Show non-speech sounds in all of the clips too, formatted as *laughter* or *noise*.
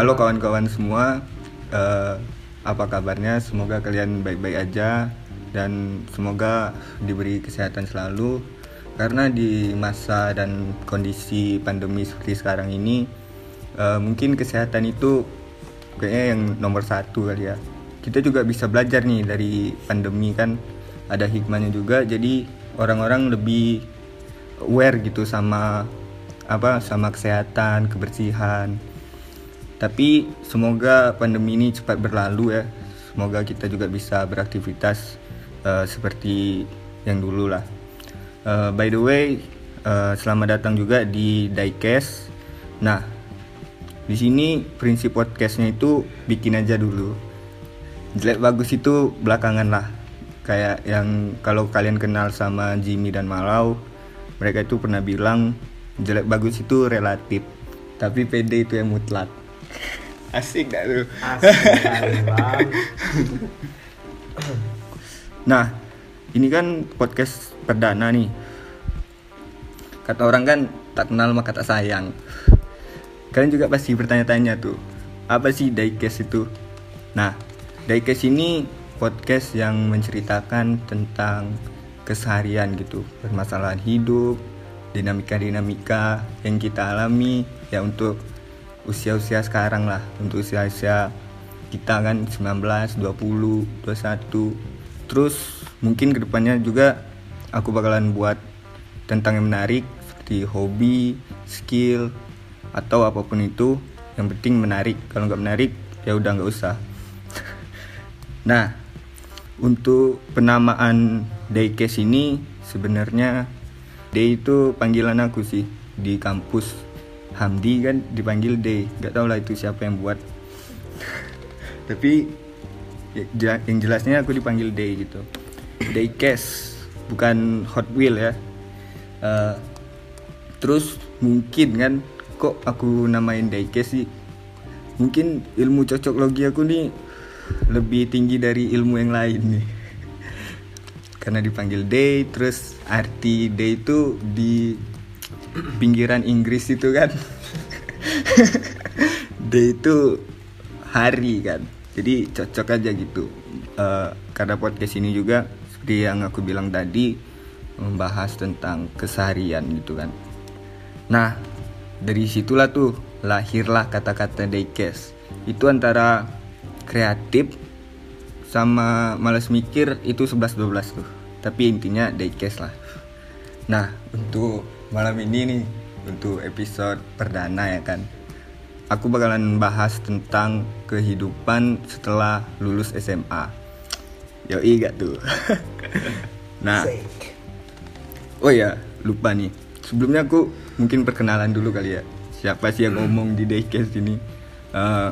Halo kawan-kawan semua, eh, apa kabarnya? Semoga kalian baik-baik aja dan semoga diberi kesehatan selalu. Karena di masa dan kondisi pandemi seperti sekarang ini, eh, mungkin kesehatan itu kayaknya yang nomor satu kali ya. Kita juga bisa belajar nih dari pandemi kan, ada hikmahnya juga. Jadi orang-orang lebih aware gitu sama apa sama kesehatan, kebersihan. Tapi semoga pandemi ini cepat berlalu ya. Semoga kita juga bisa beraktivitas uh, seperti yang dulu lah. Uh, by the way, uh, selamat datang juga di Diecast. Nah, di sini prinsip podcastnya itu bikin aja dulu. Jelek bagus itu belakangan lah. Kayak yang kalau kalian kenal sama Jimmy dan Malau, mereka itu pernah bilang jelek bagus itu relatif tapi PD itu yang mutlak asik gak tuh Asik bang. nah ini kan podcast perdana nih kata orang kan tak kenal maka tak sayang. Kalian juga pasti bertanya-tanya tuh apa sih diecast itu? Nah diecast ini podcast yang menceritakan tentang keseharian gitu permasalahan hidup dinamika-dinamika yang kita alami ya untuk usia-usia sekarang lah untuk usia-usia kita kan 19, 20, 21 terus mungkin ke depannya juga aku bakalan buat tentang yang menarik seperti hobi, skill atau apa pun itu. Yang penting menarik. Kalau nggak menarik ya udah nggak usah. *laughs* Nah untuk penamaan Daycase ini sebenarnya Day itu panggilan aku sih di kampus Hamdi kan dipanggil Day nggak tahu lah itu siapa yang buat. *laughs* Tapi ya, yang jelasnya aku dipanggil Day gitu. Daycast bukan Hot Wheel ya. Uh, terus mungkin kan kok aku namain Daycast sih? Mungkin ilmu cocok logi aku nih lebih tinggi dari ilmu yang lain nih. *laughs* Karena dipanggil day terus arti day itu di pinggiran Inggris itu kan. Day itu hari kan. Jadi cocok aja gitu. Uh, karena podcast ini juga seperti yang aku bilang tadi membahas tentang keseharian gitu kan. Nah dari situlah tuh lahirlah kata-kata daycast itu antara kreatif sama males mikir itu 11-12 tuh. Tapi intinya daycast lah. Nah untuk malam ini nih untuk episode perdana ya kan aku bakalan bahas tentang kehidupan setelah lulus SMA yoi gak tuh? *laughs* Nah oh ya lupa nih. Sebelumnya aku mungkin perkenalan dulu kali ya. Siapa sih yang ngomong di daycast ini? Uh,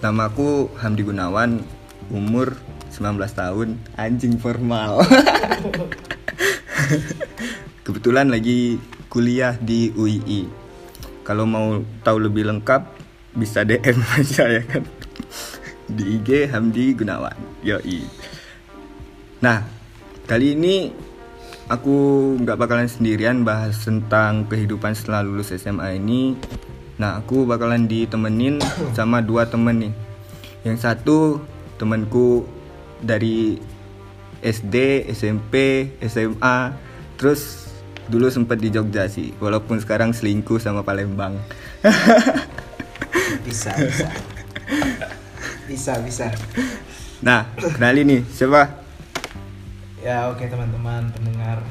nama aku Hamdi Gunawan umur 19 tahun anjing formal *laughs* kebetulan lagi kuliah di UII kalau mau tahu lebih lengkap bisa DM *laughs* aja ya kan? Di IG Hamdi Gunawan. Yoi. Nah kali ini aku nggak bakalan sendirian bahas tentang kehidupan setelah lulus SMA ini. Nah aku bakalan ditemenin *coughs* sama dua temen nih. Yang satu temanku dari SD, SMP, SMA, terus dulu sempat di Jogja sih, walaupun sekarang selingkuh sama Palembang. *laughs* Bisa bisa. Bisa bisa. Nah, kenali nih, siapa? Ya oke teman-teman pendengar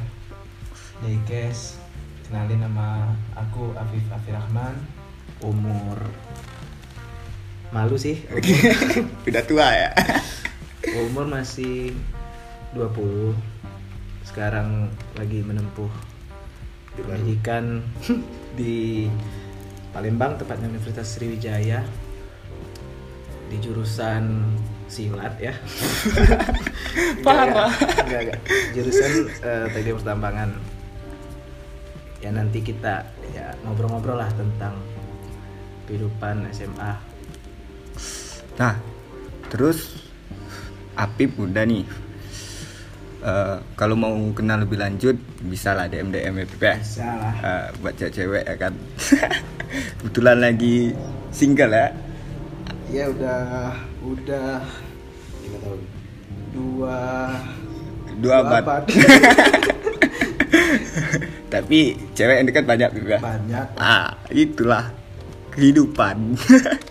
Daykes Kenalin nama aku Afif Afif Rahman Umur Malu sih *laughs* Udah tua ya. Umur masih 20 Sekarang lagi menempuh pendidikan *laughs* di Palembang tepatnya Universitas Sriwijaya di jurusan silat ya. *laughs* Parah. enggak, jurusan eh, teknik pertambangan. Ya nanti kita ya ngobrol-ngobrol lah tentang kehidupan SMA Nah, terus Apip udah nih. Eh, kalau mau kenal lebih lanjut bisa lah DM DM ya ya. bisa lah Eh, buat cewek-cewek ya kan. *laughs* Kebetulan lagi single ya. ya udah udah lima tahun dua Dua abad. *laughs* Tapi cewek yang dekat banyak juga. banyak Ah, itulah kehidupan.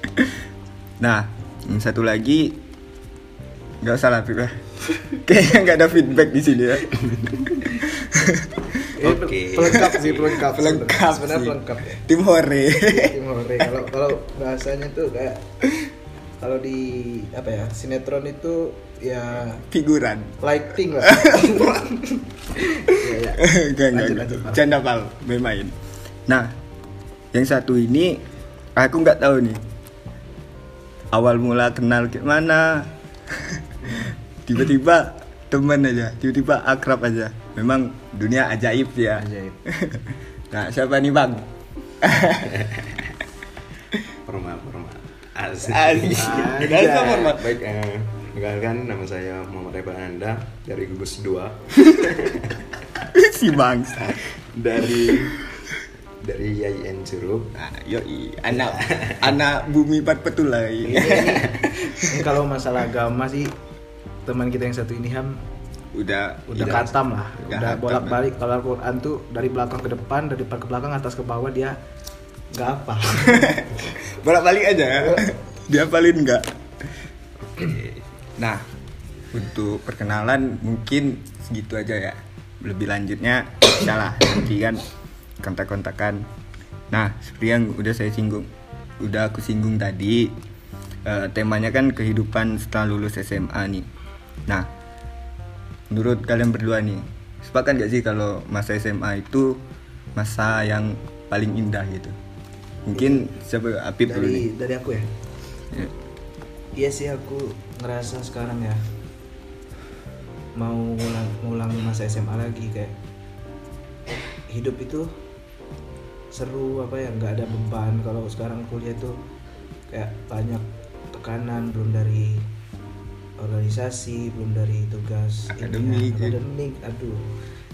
*laughs* nah, yang satu lagi nggak usah lah, ya. *laughs* Kayaknya nggak ada feedback di sini ya. *laughs* Oke. pelengkap sih pelengkap Pelengkap sebenarnya sih. pelengkap ya Tim hore. Tim hore. kalau kalau bahasanya tuh kayak kalau di apa ya sinetron itu ya Figuran. lighting lah *laughs* ya, ya. Lanjut, lanjut. Canda pal, main-main. Nah, yang satu ini aku nggak tahu nih. Awal mula kenal kayak mana. Tiba-tiba teman aja, tiba-tiba akrab aja. Memang dunia ajaib ya. Ajaib. *laughs* Nah, siapa nih bang? formal formal asik Asik. Format. baik eh, perkenalkan nama saya Muhammad Eba Anda dari gugus 2 *laughs* si bang. dari dari YIN Curup Nah, yoi, anak anak bumi pat petulai. ini, ini, *laughs* ini kalau masalah agama sih teman kita yang satu ini ham Udah udah Udah. katam lah Udah udah bolak balik kalau Al-Quran tuh dari belakang ke depan dari depan ke belakang atas ke bawah dia nggak apa *laughs* bolak-balik aja ya. *laughs* Dia paling enggak. Nah, untuk perkenalan mungkin segitu aja ya. Lebih lanjutnya salah nanti kan kontak-kontakan. Nah, seperti yang udah saya singgung, udah aku singgung tadi, eh, temanya kan kehidupan setelah lulus SMA nih. Nah, menurut kalian berdua nih, sepakat gak sih kalau masa SMA itu masa yang paling indah gitu? Mungkin siapa Apip dulu nih. dari dari aku ya Ya. iya sih aku ngerasa sekarang ya mau ngulang ngulang masa SMA lagi kayak hidup itu seru apa ya nggak ada beban kalau sekarang kuliah tuh kayak banyak tekanan belum dari organisasi belum dari tugas Akademik, ya. akademik aduh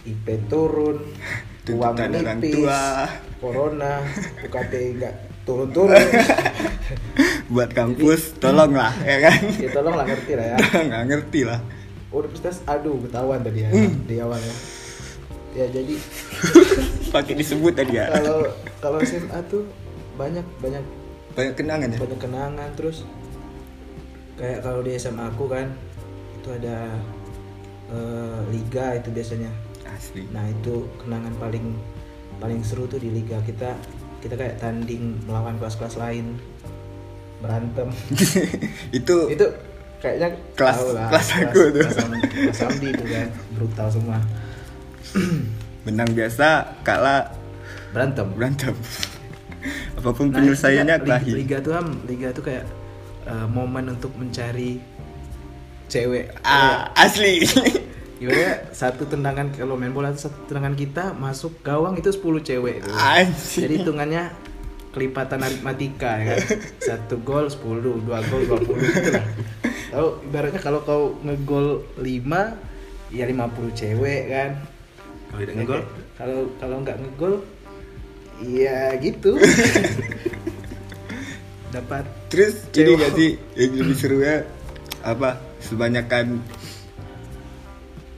IP turun *laughs* uang nipis tua. corona *laughs* UKT nggak turun-turun. *laughs* Buat kampus tolonglah ya kan? Ya tolong lah ngerti lah ya. Nggak ngerti lah. Universitas aduh ketahuan tadi ya Hmm. di awal ya. Ya jadi pakai disebut tadi ya. Kalau kalau SMA tuh banyak banyak banyak kenangan ya? Banyak kenangan terus kayak kalau di SMA aku kan itu ada eh, liga itu biasanya. Asli. Nah itu kenangan paling paling seru tuh di liga kita. Kita kayak tanding melawan kelas-kelas lain. Berantem. *laughs* Itu itu kayaknya Kelas- lah, kelas aku tuh. kelas, Am- kelas Amdi itu kan brutal semua. *clears throat* Menang biasa kalah. Berantem. Berantem. *laughs* Apa pun Nah, penyelesaiannya liga, liga tuh am liga tuh kayak eh, momen untuk mencari cewek ah asli *laughs* Gimana satu tendangan kalau main bola satu tendangan kita masuk gawang itu 10 cewek itu. Anjing. Jadi hitungannya kelipatan aritmatika ya kan. Satu gol 10, dua gol 20 gitu lah. Tahu ibaratnya kalau kau ngegol 5 ya 50 cewek kan. kalau tidak ngegol Kalau kalau nggak ngegol ya gitu. *laughs* Dapat terus ini Cewek. gak sih? *laughs* yang lebih seru ya apa sebanyakan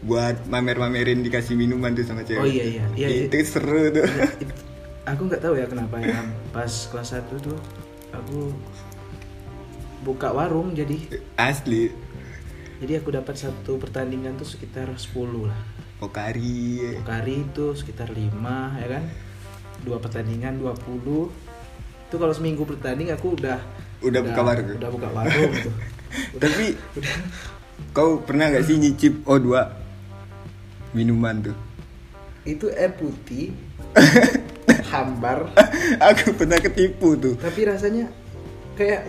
buat mamer-mamerin dikasih minuman tuh sama cewek. Oh, iya, iya. Iya, iya. itu seru tuh. Ya, it- aku nggak tahu ya kenapa ya. Pas kelas 1 tuh aku buka warung jadi. Asli. Jadi aku dapat satu pertandingan tuh sekitar 10 lah. Pokari. Pokari itu sekitar 5 ya kan? Dua pertandingan 20 itu kalau seminggu bertanding aku udah Udah buka warung? udah buka warung. Tuh *laughs* tapi kau pernah gak sih nyicip O2 minuman tuh. Itu air putih *laughs* hambar. Aku pernah ketipu tuh. Tapi rasanya kayak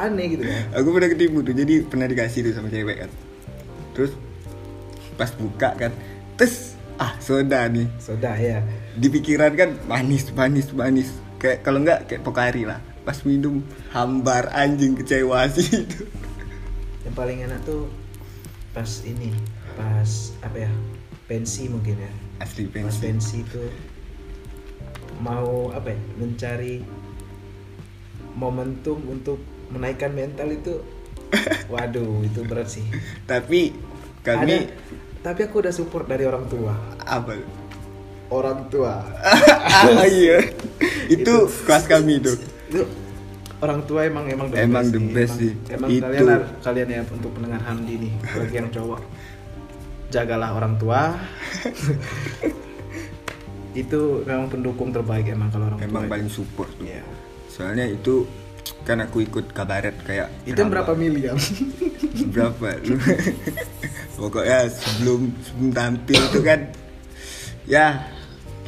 aneh gitu kan. Aku pernah ketipu tuh. Jadi pernah dikasih tuh sama cewek kan. Terus pas buka kan terus ah soda nih. Soda ya. Di pikiran kan manis manis manis. Kayak kalau nggak kayak pokari lah pas minum hambar anjing kecewa sih itu. Yang paling enak tuh pas ini pas apa ya pensi mungkin ya. Asli pas pensi. pensi itu mau apa ya mencari momentum untuk menaikkan mental itu. *laughs* Waduh itu berat sih. Tapi kami Ada- tapi aku udah support dari orang tua. Apa? Orang tua. *laughs* Ah iya. *laughs* Itu kelas kami itu itu orang tua emang emang the Emang best the sih. best emang, sih. emang Itu- kalian kalian ya untuk pendengar Hamdi nih bagi yang cowok. Jagalah orang tua. *laughs* Itu memang pendukung terbaik emang kalau orang emang tua. paling support tuh. Iya. soalnya itu kan aku ikut kabaret kayak itu berapa miliar? *laughs* Berapa? Lu *laughs* pokoknya sebelum sebelum tampil itu kan ya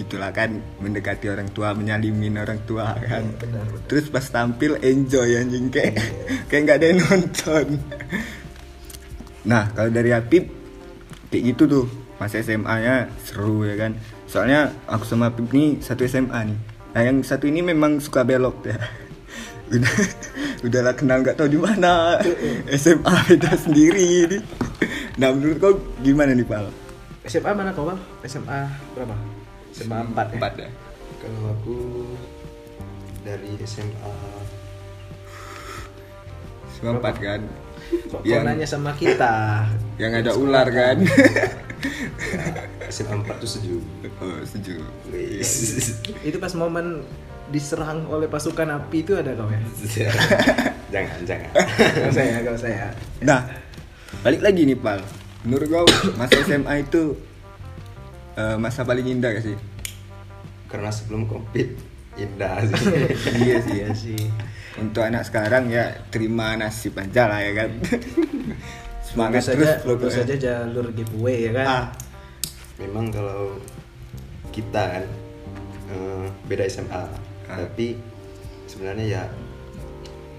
gitulah kan mendekati orang tua menyalimin orang tua kan. Iya, benar, benar. terus pas tampil enjoy anjing kayak *laughs* kayak nggak ada yang nonton. Nah kalau dari Apip kayak gitu tuh. Masa SMA nya seru ya kan. Soalnya aku sama Apip nih satu SMA nih. Nah yang satu ini memang suka belok ya. *laughs* Udah udahlah kenal nggak tahu di mana. SMA beda sendiri nih. nah menurut kau gimana nih Pal? SMA mana kau bang? SMA berapa SMA 4 ya? Empat ya. Kalau aku dari SMA SMA empat kan? Kok kau yang nanya sama kita? *laughs* Yang ada ular kan? SMA *laughs* 4 tuh setuju. oh setuju itu pas momen diserang oleh pasukan api itu ada kau ya? *laughs* Jangan jangan. kau saya kau saya Nah, balik lagi nih Pal. Menurut kau masa SMA itu eh, masa paling indah gak sih? Karena sebelum covid indah sih. *laughs* iya sih iya sih *laughs* Untuk anak sekarang ya terima nasib aja lah ya kan. *laughs* Semangat terus saja lurus pokoknya. saja jalur giveaway ya kan Ah, Memang kalau kita kan eh, beda SMA, Ah. tapi sebenarnya ya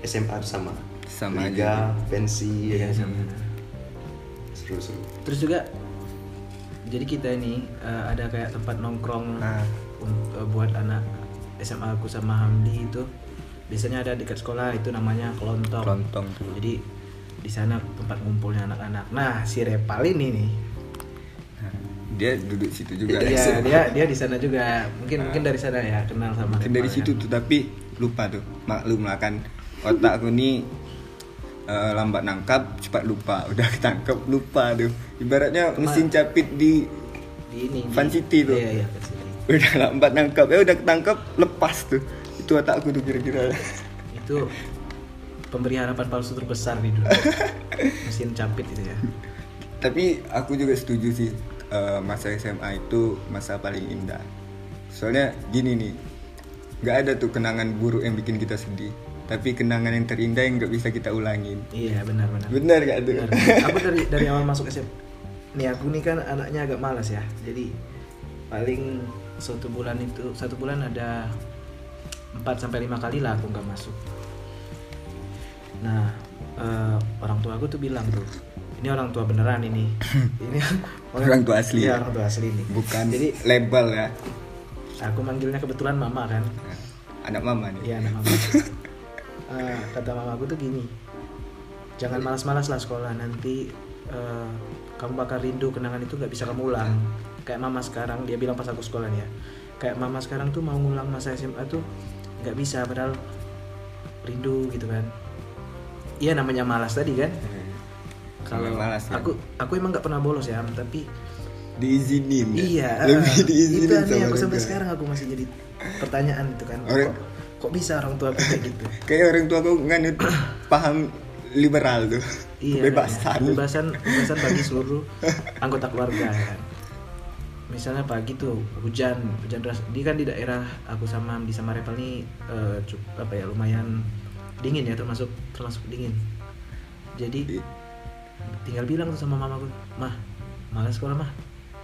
SMA itu sama. Sama Liga, pensi, Iya, ya kan? sama. seru-seru. terus juga jadi kita ini eh, ada kayak tempat nongkrong Ah. un- eh, buat anak SMA aku sama Hamdi itu biasanya ada dekat sekolah itu namanya kelontong Kelontong tuh. jadi di sana tempat ngumpulnya anak-anak nah si Repal ini nih Nah, dia duduk situ juga. Iya, dia SMA. dia dia di sana juga mungkin mungkin dari sana ya kenal sama Mungkin dari Repal situ ya. tuh tapi lupa tuh. Maklum lah kan otak aku nih eh, lambat nangkap, cepat lupa. *laughs* Udah ketangkep lupa tuh. Ibaratnya mesin capit di di ini Fan City tuh. iya iya *laughs* udah lambat nangkap. Ya udah ketangkep lepas tuh. Itu otakku tuh kira-kira. *laughs* Itu pemberi harapan palsu terbesar di dunia. Mesin capit itu ya. Tapi aku juga setuju sih eh, masa SMA itu masa paling indah. Soalnya gini nih nggak ada tuh kenangan buruk yang bikin kita sedih tapi kenangan yang terindah yang nggak bisa kita ulangin. Iya benar benar. Benar gak tuh? Benar. aku dari dari awal masuk SMA nih aku nih kan anaknya agak malas ya. Jadi paling satu bulan itu satu bulan ada 4 sampai lima kali lah aku nggak masuk. Nah eh, orang tua aku tuh bilang tuh ini orang tua beneran ini. *clears throat* Ini Orang tua asli Iya, ya? orang tua asli nih bukan jadi label ya? Aku manggilnya kebetulan mama kan. Anak mama nih? Iya anak mama. *laughs* Eh, kata mama aku tuh gini, jangan malas-malas lah sekolah nanti eh, kamu bakal rindu kenangan itu nggak bisa kamu ulang. Kayak mama sekarang dia bilang pas aku sekolah ya, kayak mama sekarang tuh mau ngulang masa SMA tuh nggak bisa padahal rindu gitu kan. Iya namanya malas tadi kan. Kalau Namanya malas, ya. aku aku emang nggak pernah bolos ya, tapi diizinin ya? Iya, lebih ah, diizinin itu aneh, aku sampai sekarang aku masih jadi pertanyaan itu kan. Orang- Kok, kok bisa orang tua aku kayak gitu? *laughs* kayak orang tua aku nganut paham liberal tuh Iya, kebebasan kebebasan, kebebasan bagi *laughs* seluruh anggota keluarga ya kan. Misalnya pagi tuh hujan, hujan deras. Di kan di daerah aku sama di sama Repal nih eh, cuk- apa ya lumayan dingin ya termasuk termasuk dingin. Jadi tinggal bilang tuh sama mamaku, mah malas sekolah mah.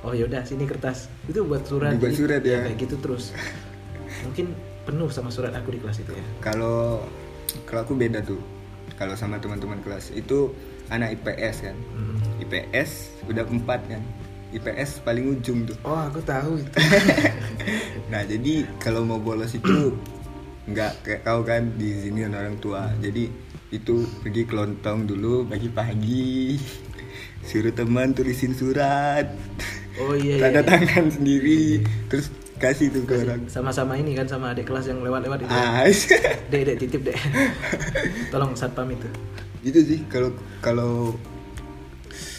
Oh yaudah sini kertas. Itu buat surat. Jadi, surat ya. Kayak gitu terus. Mungkin penuh sama surat aku di kelas itu ya. kalau kalau aku beda tuh kalau sama teman-teman kelas itu anak IPS kan Mm. IPS udah empat kan IPS paling ujung tuh Oh aku tahu itu. *laughs* nah jadi kalau mau bolos itu *clears throat* nggak kayak kau kan diizinin orang tua jadi itu pergi kelontong dulu pagi-pagi *laughs* suruh teman tulisin surat Oh iya. iya, tanda iya. tangan sendiri terus kasih tuh ke orang. Sama-sama ini kan sama adik kelas yang lewat-lewat itu. Ah *laughs* dek dek titip dek. *laughs* Tolong satpam itu itu sih kalau kalau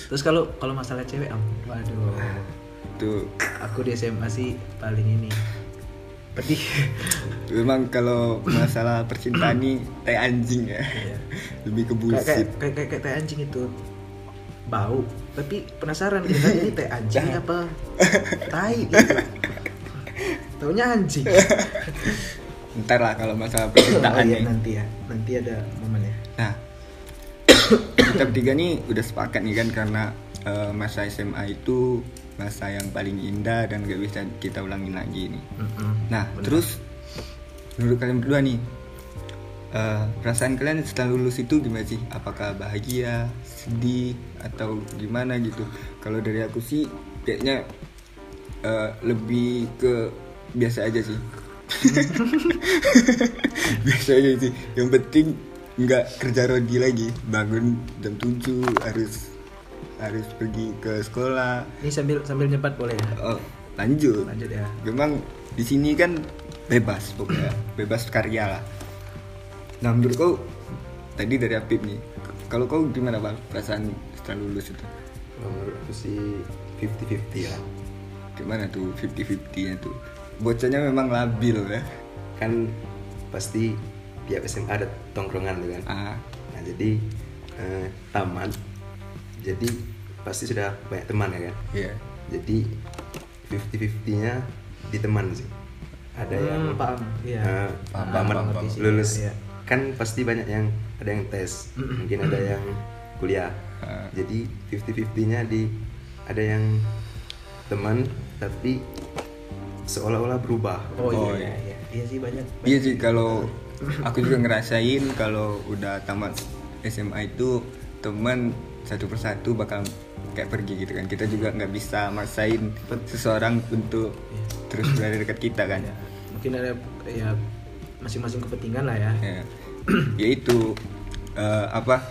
terus kalau kalau masalah cewek am? Waduh. Tuh. Aku di SMA sih paling ini. Pedih. *laughs* Memang kalau masalah percintaan nih teh anjing ya. Iya. lebih ke bullshit kayak, kayak, kayak teh anjing itu. Bau. Tapi penasaran gitu kan ini teh anjing apa? Tai gitu taunya anjing *laughs* ntar lah kalau masalah oh, percintaan iya, nih nanti ya nanti ada momennya Nah, *coughs* kita bertiga nih udah sepakat nih kan karena eh, masa SMA itu masa yang paling indah dan gak bisa kita ulangin lagi nih. Mm-mm. Nah, Benar. terus menurut kalian berdua nih, eh, perasaan kalian setelah lulus itu gimana sih? Apakah bahagia, sedih, atau gimana gitu? Kalau dari aku sih kayaknya eh, lebih ke biasa aja sih. *laughs* biasa aja sih. Yang penting nggak kerja rodi lagi. Bangun jam 7 harus harus pergi ke sekolah. ini sambil sambil nyebat boleh ya? Oh, lanjut. Lanjut ya. Memang di sini kan bebas pokoknya. Bebas karya lah. Nah menurut kau tadi dari Apip nih kalau kau gimana bang perasaan setelah lulus itu? Kalau menurut aku sih 50-50 lah. Gimana tuh 50-50 nya tuh bocahnya memang labil ya. Kan pasti tiap SMA ada tongkrongan tuh kan. Ah. Nah jadi eh, tamat jadi pasti sudah banyak teman ya kan? Iya. Jadi 50-50 nya di teman sih. Ada Hmm, yang paham. Iya. eh, Paham, paham, paham. lulus. Iya. kan pasti banyak yang ada yang tes. Mungkin ada yang kuliah. Ah. jadi 50-50 nya di ada yang teman tapi seolah-olah berubah. Oh, Oh, iya, iya. iya. Sih banyak, iya banyak. sih kalau aku juga ngerasain kalau udah tamat SMA itu teman satu persatu bakal kayak pergi gitu kan. Kita juga nggak bisa maksain seseorang untuk Iya. terus berada dekat kita kan. Ya, mungkin ada ya masing-masing kepentingan lah ya. Ya, *clears throat* yaitu eh, apa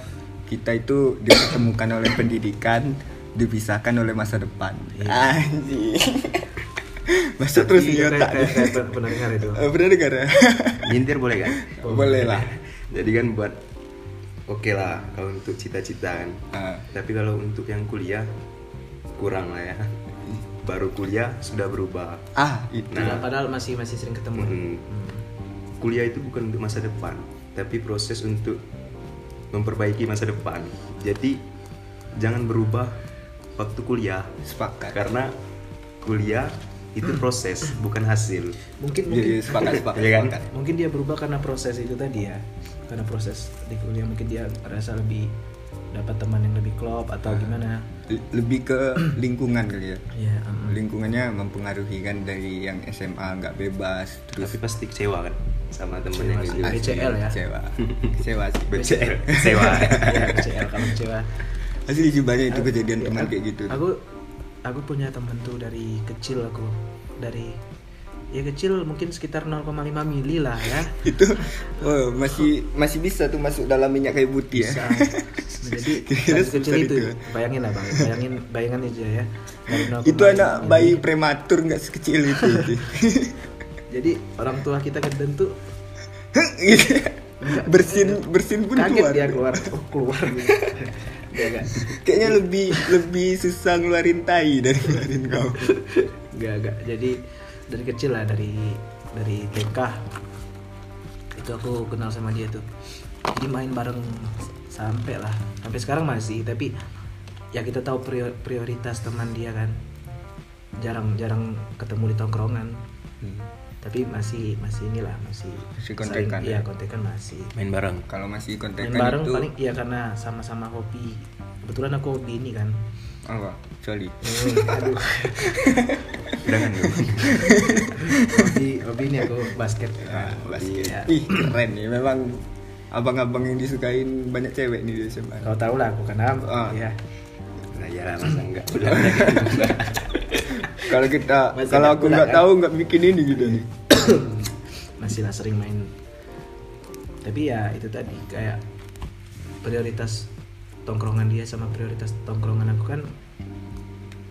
kita itu dipertemukan oleh pendidikan dipisahkan oleh masa depan. Iya. anjing *laughs* masuk terus Tapi di kayak- otak kayak- kayak pen- pernah dengar itu. Eh, pernah dengar ya? Nyintir boleh kan? Boleh lah. *laughs* Jadi kan buat oke lah kalau untuk cita-cita kan. Ah, tapi kalau untuk yang kuliah kurang lah ya. Baru kuliah sudah berubah. Ah itu. Nah. padahal masih masih sering ketemu. Ya. Mm. Hmm. kuliah itu bukan untuk masa depan tapi proses untuk memperbaiki masa depan. Jadi jangan berubah waktu kuliah. Sepakat. Karena kuliah itu proses bukan hasil. Mungkin jadi mungkin sepakat sepakat. Iya kan? sepakat. mungkin dia berubah karena proses itu tadi ya. Karena proses di kuliah mungkin dia rasa lebih dapat teman yang lebih klop atau gimana. L- lebih ke lingkungan kali ya. Ya mm. lingkungannya mempengaruhi kan dari yang SMA nggak bebas terus tapi pasti kecewa kan sama temen Kecewa yang gitu. BCL ya? kecewa. Kecewa sih. *laughs* BCL kecewa. Ya kecewa kalau kecewa. Asli sih banyak itu kejadian Ya, teman kayak gitu. aku aku punya teman tuh dari kecil aku. Dari ya kecil mungkin sekitar 0,5 mili lah ya. *laughs* Itu oh, masih masih bisa tuh masuk dalam minyak kayu putih ya. Nah, jadi *laughs* kecil itu, itu. bayangin lah bang. Bayangin bayangan aja ya. Dari 0,5 itu anak mili. bayi prematur nggak sekecil itu *laughs* sih. jadi orang tua kita kan tentu Gitu. bersin bersin pun kaget keluar dia keluar oh, keluar. gitu Agak kayaknya lebih lebih susah ngeluarin tai dari ngeluarin kau Gak, gak. Jadi dari kecil lah dari dari TK itu aku kenal sama dia tuh. Jadi main bareng sampai lah. Sampai sekarang masih tapi ya kita tahu prior- prioritas teman dia kan. Jarang jarang ketemu di tongkrongan tapi masih masih inilah masih Masih kontekan iya ya? kontekan masih. Main bareng? Kalau masih main kontekan bareng itu paling iya karena sama-sama hobi. Kebetulan aku hobi ini kan. Apa? Coli Eh, aduh. *laughs* Jangan dulu. Hobi hobi ini aku basket. Ah, basket. Ya. ih keren nih. Memang abang-abang yang disukain banyak cewek nih di SMA. Kau tahu lah aku kan am. Ah. Ya. nah ya masa enggak. Udah *laughs* kalau kita kalau aku nggak kan? tahu nggak bikin ini gitu nih *coughs* Masih lah sering main. Tapi ya itu tadi kayak prioritas tongkrongan dia sama prioritas tongkrongan aku kan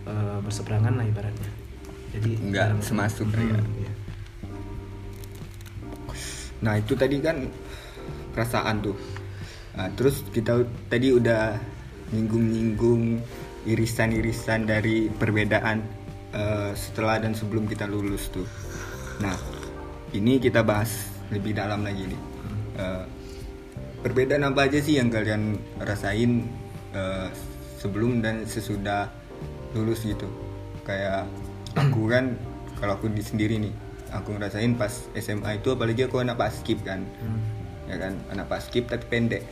eh, berseberangan lah ibaratnya. jadi Nggak semasuk ya. iya. Nah itu tadi kan perasaan tuh. Nah, terus kita tadi udah nyinggung-nyinggung irisan-irisan dari perbedaan eh, setelah dan sebelum kita lulus tuh. Nah ini kita bahas lebih dalam lagi nih. Eh, perbedaan apa aja sih yang kalian rasain eh, sebelum dan sesudah lulus gitu? Kayak aku kan kalau aku di sendiri nih, aku ngerasain pas SMA itu apalagi aku anak paskib kan, Hmm. ya kan anak paskib tapi pendek.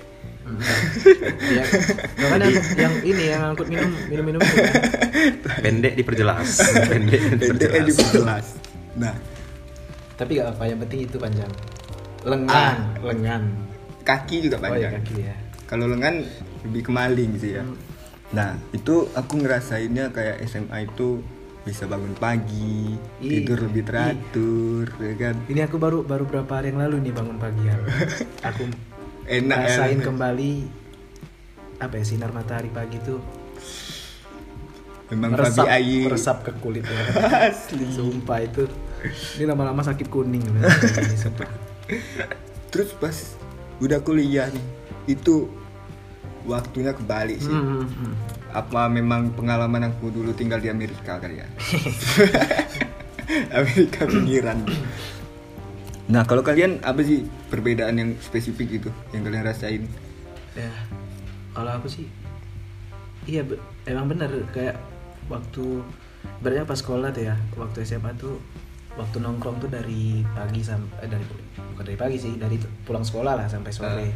Ya, kan yang, yang ini yang angkut minum minum minum kan? *laughs* pendek diperjelas pendek diperjelas diperjelas. Nah tapi gak apa yang penting itu panjang lengan lengan kaki juga oh ya panjang. kaki ya Kalau lengan lebih kemaling sih ya. Hmm. Nah itu aku ngerasainnya kayak SMA itu bisa bangun pagi, Ih, tidur lebih ih. teratur, ya kan? ini aku baru baru berapa hari yang lalu nih bangun pagi ya aku *laughs* Enak ya. rasain kembali apa ya sinar matahari pagi tuh Memang meresap Fabi Ayi meresap ke kulit ya. *laughs* asli. sumpah itu ini lama-lama sakit kuning *laughs* sumpah Terus pas udah kuliah nih, itu waktunya kebalik sih. Hmm, hmm, hmm. Apa memang pengalaman aku dulu tinggal di Amerika kali ya? *laughs* Amerika pinggiran. Nah kalau kalian apa sih perbedaan yang spesifik itu yang kalian rasain? ya kalau aku sih iya be- emang bener kayak waktu berarti pas sekolah tuh ya waktu SMA tuh waktu nongkrong tuh dari pagi sampai eh, dari bukan dari pagi sih dari pulang sekolah lah sampai sore.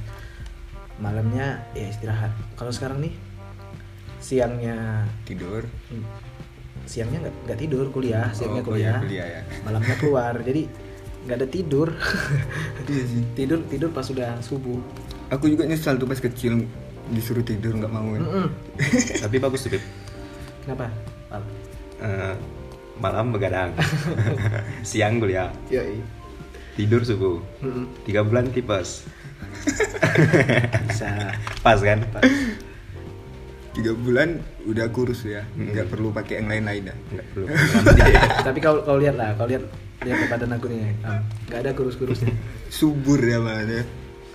Malamnya ya istirahat. Kalau sekarang nih siangnya Tidur? hmm, siangnya nggak nggak tidur kuliah. Siangnya Oh, oh iya, kuliah, kuliah ya. malamnya keluar. *laughs* Jadi nggak ada tidur *laughs* Iya sih. tidur tidur pas sudah subuh Aku juga nyesal tuh pas kecil disuruh tidur nggak mau kan. Mm-mm. *laughs* tapi bagus tuh Beb. kenapa Al? Eh, malam begadang *laughs* siang kuliah ya tidur subuh Mm-mm. tiga bulan tipes bisa pas kan Tiga bulan udah kurus ya, Hmm. nggak perlu pakai yang lain-lain dah. nggak perlu tapi kau kau lihat lah kau lihat lihat ke badan aku nih Am. nggak ada kurus kurusnya *laughs* Subur ya malah ya.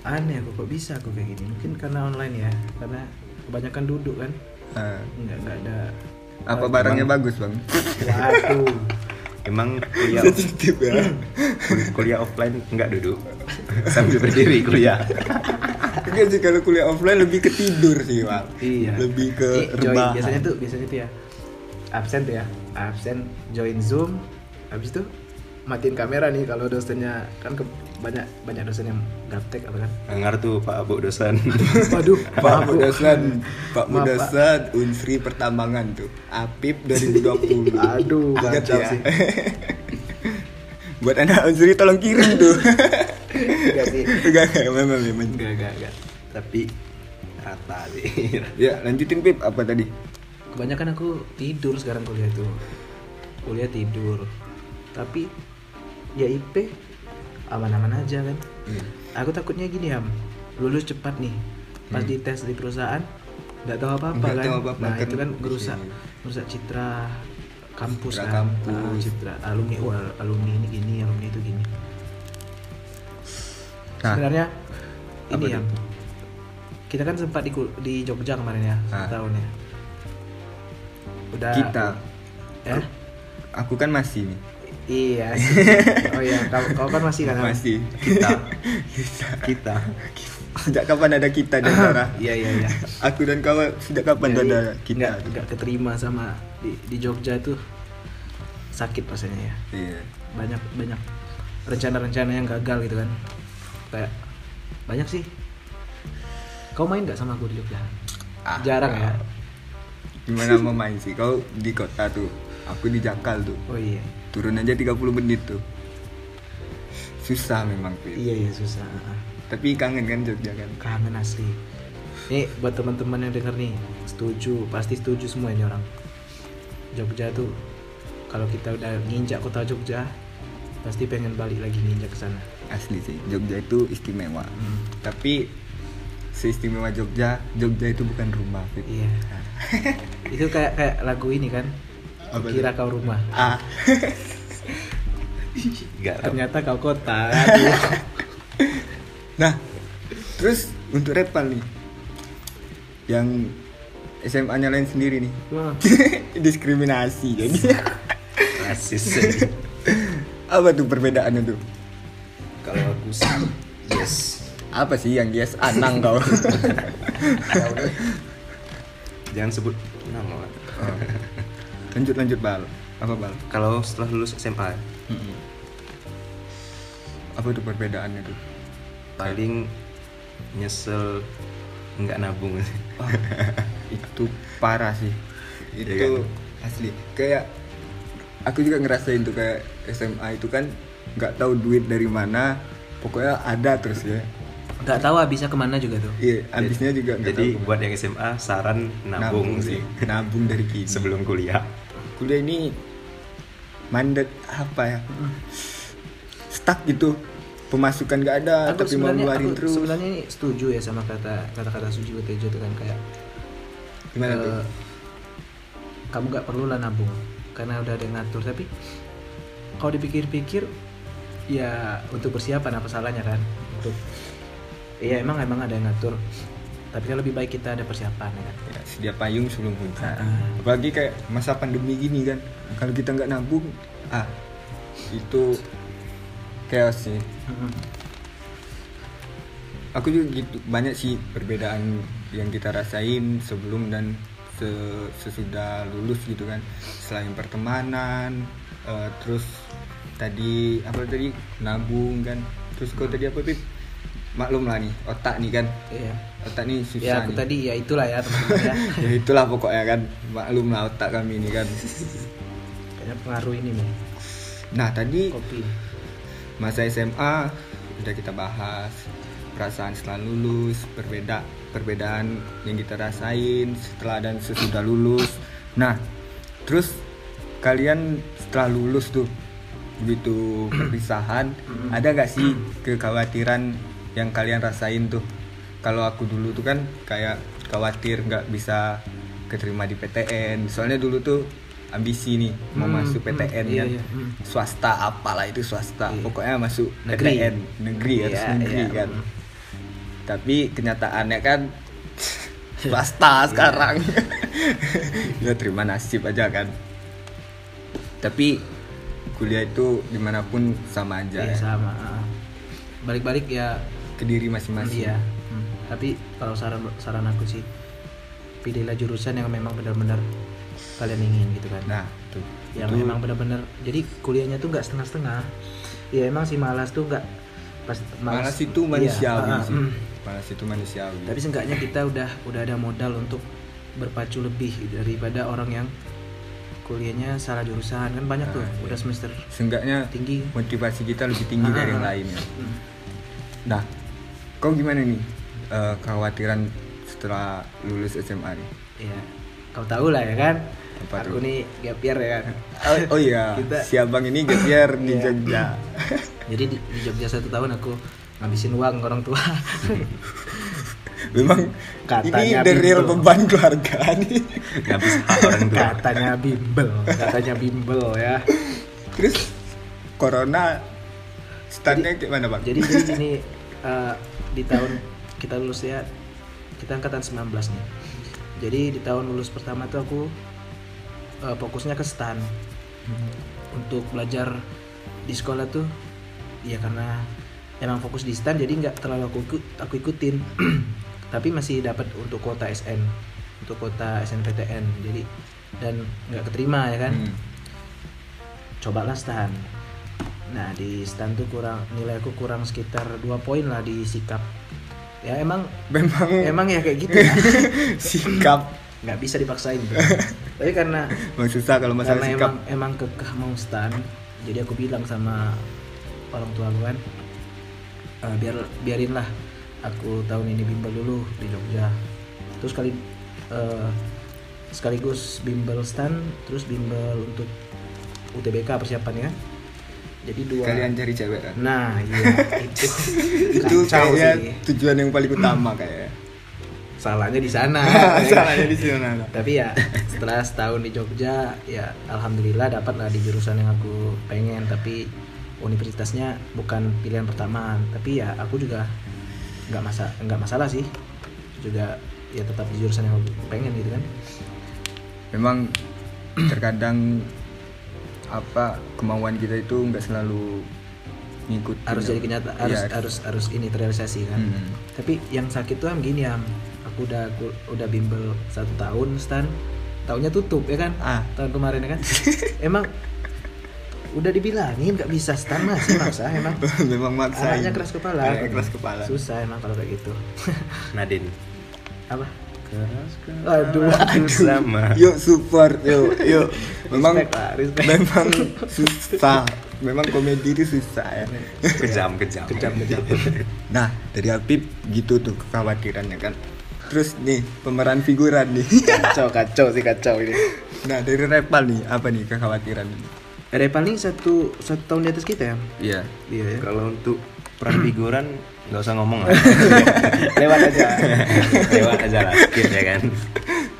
aneh aku kok bisa aku kayak gini mungkin karena online ya karena kebanyakan duduk kan Nah, nggak nggak ada apa barangnya bagus bang? waduh emang kuliah *laughs* Sensitif ya. kul- kuliah offline nggak duduk *laughs* sambil berdiri kuliah Enggak sih kalau kuliah offline lebih ke tidur sih bang. iya Lebih ke join rebahan. biasanya tuh biasanya tuh ya absen tuh ya absen join zoom habis itu matiin kamera nih kalau dosennya kan ke, banyak banyak dosen yang gaptek apa kan dengar tuh pak abu dosen *laughs* waduh Pak maaf, Bu. Mudasan, Pak Pak. Mudasan, Unsri Pertambangan tuh, Apip 2020. *laughs* Aduh, mantap ya? sih. *laughs* Buat anak Unsri tolong kirim tuh. Enggak sih. Enggak, enggak, memang, memang. Enggak, enggak, enggak. tapi rata sih Ya, lanjutin Pip, apa tadi? Kebanyakan aku tidur sekarang kuliah tuh. Kuliah tidur. Tapi ya IP aman-aman aja kan. Iya. Aku takutnya gini Ham, lulus cepat nih. Pas Hmm. dites di perusahaan nggak tahu apa-apa kan. tahu apa-apa, nah, kan itu kan merusak merusak citra kampus Citra kan. kampus. Ah, citra alumni wah alumni ini gini, alumni itu gini. Nah, Sebenarnya apa ini ya. Kita kan sempat di di Jogja kemarin ya, Ah. setahun ya. Udah kita, ya? aku kan masih nih. Iya. *laughs* sih. oh iya, kau, kau kan masih kan? Masih. kita *laughs* kita Sejak kapan ada kita di antara *laughs* Iya iya iya. aku dan kau sejak kapan Jadi, ada kita? nggak nggak keterima sama di, di Jogja tuh sakit rasanya ya. Iya. Banyak banyak rencana-rencana yang gagal gitu kan. Kayak banyak sih. Kau main nggak sama aku di Jogja? Ah, Jarang ya. Gimana mau main sih? Kau di kota tuh, aku di Jakal tuh. Oh iya. Turun aja 30 menit tuh. Susah memang Pip. Iya iya susah. Tapi kangen kan Jogja kan? Kangen asli. Nih buat teman-teman yang denger nih, setuju, pasti setuju semua ini orang. Jogja tuh kalau kita udah nginjak kota Jogja, pasti pengen balik lagi nginjak ke sana. Asli sih, Jogja itu istimewa. Hmm. Tapi seistimewa Jogja, Jogja itu bukan rumah. Iya. *laughs* itu kayak kayak lagu ini kan. Apa kira kau rumah. Ah. *laughs* Ternyata kau kota. *laughs* Nah terus untuk Repan nih yang SMA nya lain sendiri nih. Wah, *laughs* diskriminasi jadi Rasis. apa tuh perbedaannya tuh? Kalau aku sih yes. apa sih yang yes? Anang kau. Jangan sebut nama. Oh. Lanjut lanjut bal. Apa bal? Kalau setelah lulus SMA apa tuh perbedaannya tuh paling nyesel nggak nabung. Wah, itu parah sih. Itu Iya kan? asli. Kayak aku juga ngerasain tuh kayak SMA itu kan nggak tahu duit dari mana. Pokoknya ada terus ya. Nggak tahu habisnya ke mana juga tuh. Iya habisnya juga nggak Jadi tahu buat yang SMA saran nabung, sih. Nabung dari *laughs* kini. Sebelum kuliah. Kuliah ini mandat apa ya? Stuck gitu. Pemasukan nggak ada aku tapi mau ngeluarin terus. sebenarnya ini setuju ya sama kata kata-kata Suji Tejo itu kan kayak gimana tuh kamu nggak perlu lah nabung karena udah ada yang ngatur. Tapi kalau dipikir-pikir ya untuk persiapan apa salahnya kan? Untuk iya emang emang ada yang ngatur tapi kan lebih baik kita ada persiapan ya kan? Ya, sedia payung sebelum puncak. Ah. apalagi kayak masa pandemi gini kan? Kalau kita nggak nabung ah itu chaos sih. Mm-mm. aku juga gitu banyak sih perbedaan yang kita rasain sebelum dan se- sesudah lulus gitu kan. Selain pertemanan eh, terus tadi apa tadi? Nabung kan? Terus kau tadi apa pip maklum lah nih otak nih kan? Iya otak ya susah aku nih tadi ya itulah ya teman-teman ya. *laughs* Ya itulah pokoknya kan maklum lah otak kami ini kan. Kayaknya pengaruh ini nih nah tadi kopi. masa SMA udah kita bahas. Perasaan setelah lulus berbeda perbedaan yang kita rasain setelah dan sesudah lulus. Nah terus kalian setelah lulus tuh begitu *clears throat* perpisahan ada gak sih kekhawatiran yang kalian rasain tuh kalau aku dulu tuh kan kayak khawatir nggak bisa keterima di PTN soalnya dulu tuh ambisi nih mau Hmm, masuk hmm, PTN iya, kan iya, hmm. swasta apalah itu swasta Iya. pokoknya masuk Negeri. PTN negeri harus Iya, negeri iya. kan tapi kenyataannya kan *laughs* swasta sekarang *laughs* ya terima nasib aja kan tapi kuliah itu di mana pun sama aja iya ya. sama ah. balik-balik ya ke diri masing-masing Iya. Tapi kalau saran saran aku sih pilihlah jurusan yang memang benar-benar kalian ingin gitu kan. nah tuh yang itu memang benar-benar jadi kuliahnya tuh nggak setengah-setengah. Ya emang sih malas tuh nggak pas malas itu iya, manusiawi sih mm. malas itu manusiawi Tapi seenggaknya kita udah udah ada modal untuk berpacu lebih daripada orang yang kuliahnya salah jurusan kan banyak tuh Nah, iya. udah semester seenggaknya tinggi. motivasi kita lebih tinggi Ah, dari yang ah, ah. lainnya Hmm. Nah, kau gimana nih kekhawatiran setelah lulus SMA nih? Iya. Kau tahu lah ya kan. Apa aku tuh? nih gap year ya kan. *laughs* Oh, oh iya, Kita- si abang ini gap year di Iya. Jogja. *laughs* Jadi di, di Jogja satu tahun aku ngabisin uang orang tua. *laughs* Memang Katanya ini the real gitu. beban keluarga nih. Habis hak orang tua. katanya bimbel, katanya bimbel ya. Terus corona standnya gimana bang? Jadi jadi gini eh, di tahun kita lulus ya. Kita angkatan 19 nih. Jadi di tahun lulus pertama tuh aku eh, fokusnya ke stan. Untuk belajar di sekolah tuh ya karena emang fokus di stan jadi nggak terlalu aku ikut aku ikutin. *clears throat* Tapi masih dapat untuk kuota SN untuk kuota SNPTN jadi dan nggak keterima ya kan? Hmm. cobalah stan. Nah di stan tuh kurang nilai aku kurang sekitar dua poin lah di sikap ya emang Memang emang ya kayak gitu ya. *laughs* Sikap. Nggak bisa dipaksain. *laughs* Tapi karena susah kalau masalah karena sikap. emang emang kekeh mau stan jadi aku bilang sama orang tua aku kan "Eh, biar biarin lah aku tahun ini bimbel dulu di Jogja. Terus kali eh, sekaligus bimbel stan terus bimbel untuk UTBK persiapannya jadi dua Kalian cari cewek kan? nah *laughs* iya itu Itu kayaknya sih. tujuan yang paling utama kayaknya. salahnya di sana *laughs* Salahnya di sana. tapi ya setelah setahun di Jogja ya alhamdulillah dapat lah di jurusan yang aku pengen tapi universitasnya bukan pilihan pertama tapi ya aku juga nggak masa nggak masalah sih juga ya tetap di jurusan yang aku pengen gitu kan Memang terkadang apa kemauan kita itu nggak selalu ngikut harus jadi kenyataan harus Iya, harus harus ini terrealisasi kan. Hmm. tapi yang sakit tuh am gini am. Aku udah aku udah bimbel satu tahun stan. Tahunnya tutup ya kan? Ah. tahun kemarin ya kan? *laughs* Emang udah dibilangin nggak bisa stan. Masih maksa emang. *laughs* Memang maksa keras kepala. Keras kepala. Susah emang kalau kayak gitu. Nadine. Apa keras aduh sama. yuk support yuk yuk. *laughs* Memang Respect, Pak, respect. memang *laughs* susah. Memang komedi itu susah ya. Kejam kejam. Kejam kejam. *laughs* Nah dari Apip gitu tuh kekhawatirannya kan. Terus nih pemeran figuran nih. Kacau kacau sih kacau ini. Nah dari Repal nih apa nih kekhawatiran ada paling satu satu tahun di atas kita ya? Iya. Iya ya. Kalau untuk peran figuran nggak usah ngomong lah. *laughs* Lewat aja. *laughs* Lewat aja lah skip ya kan.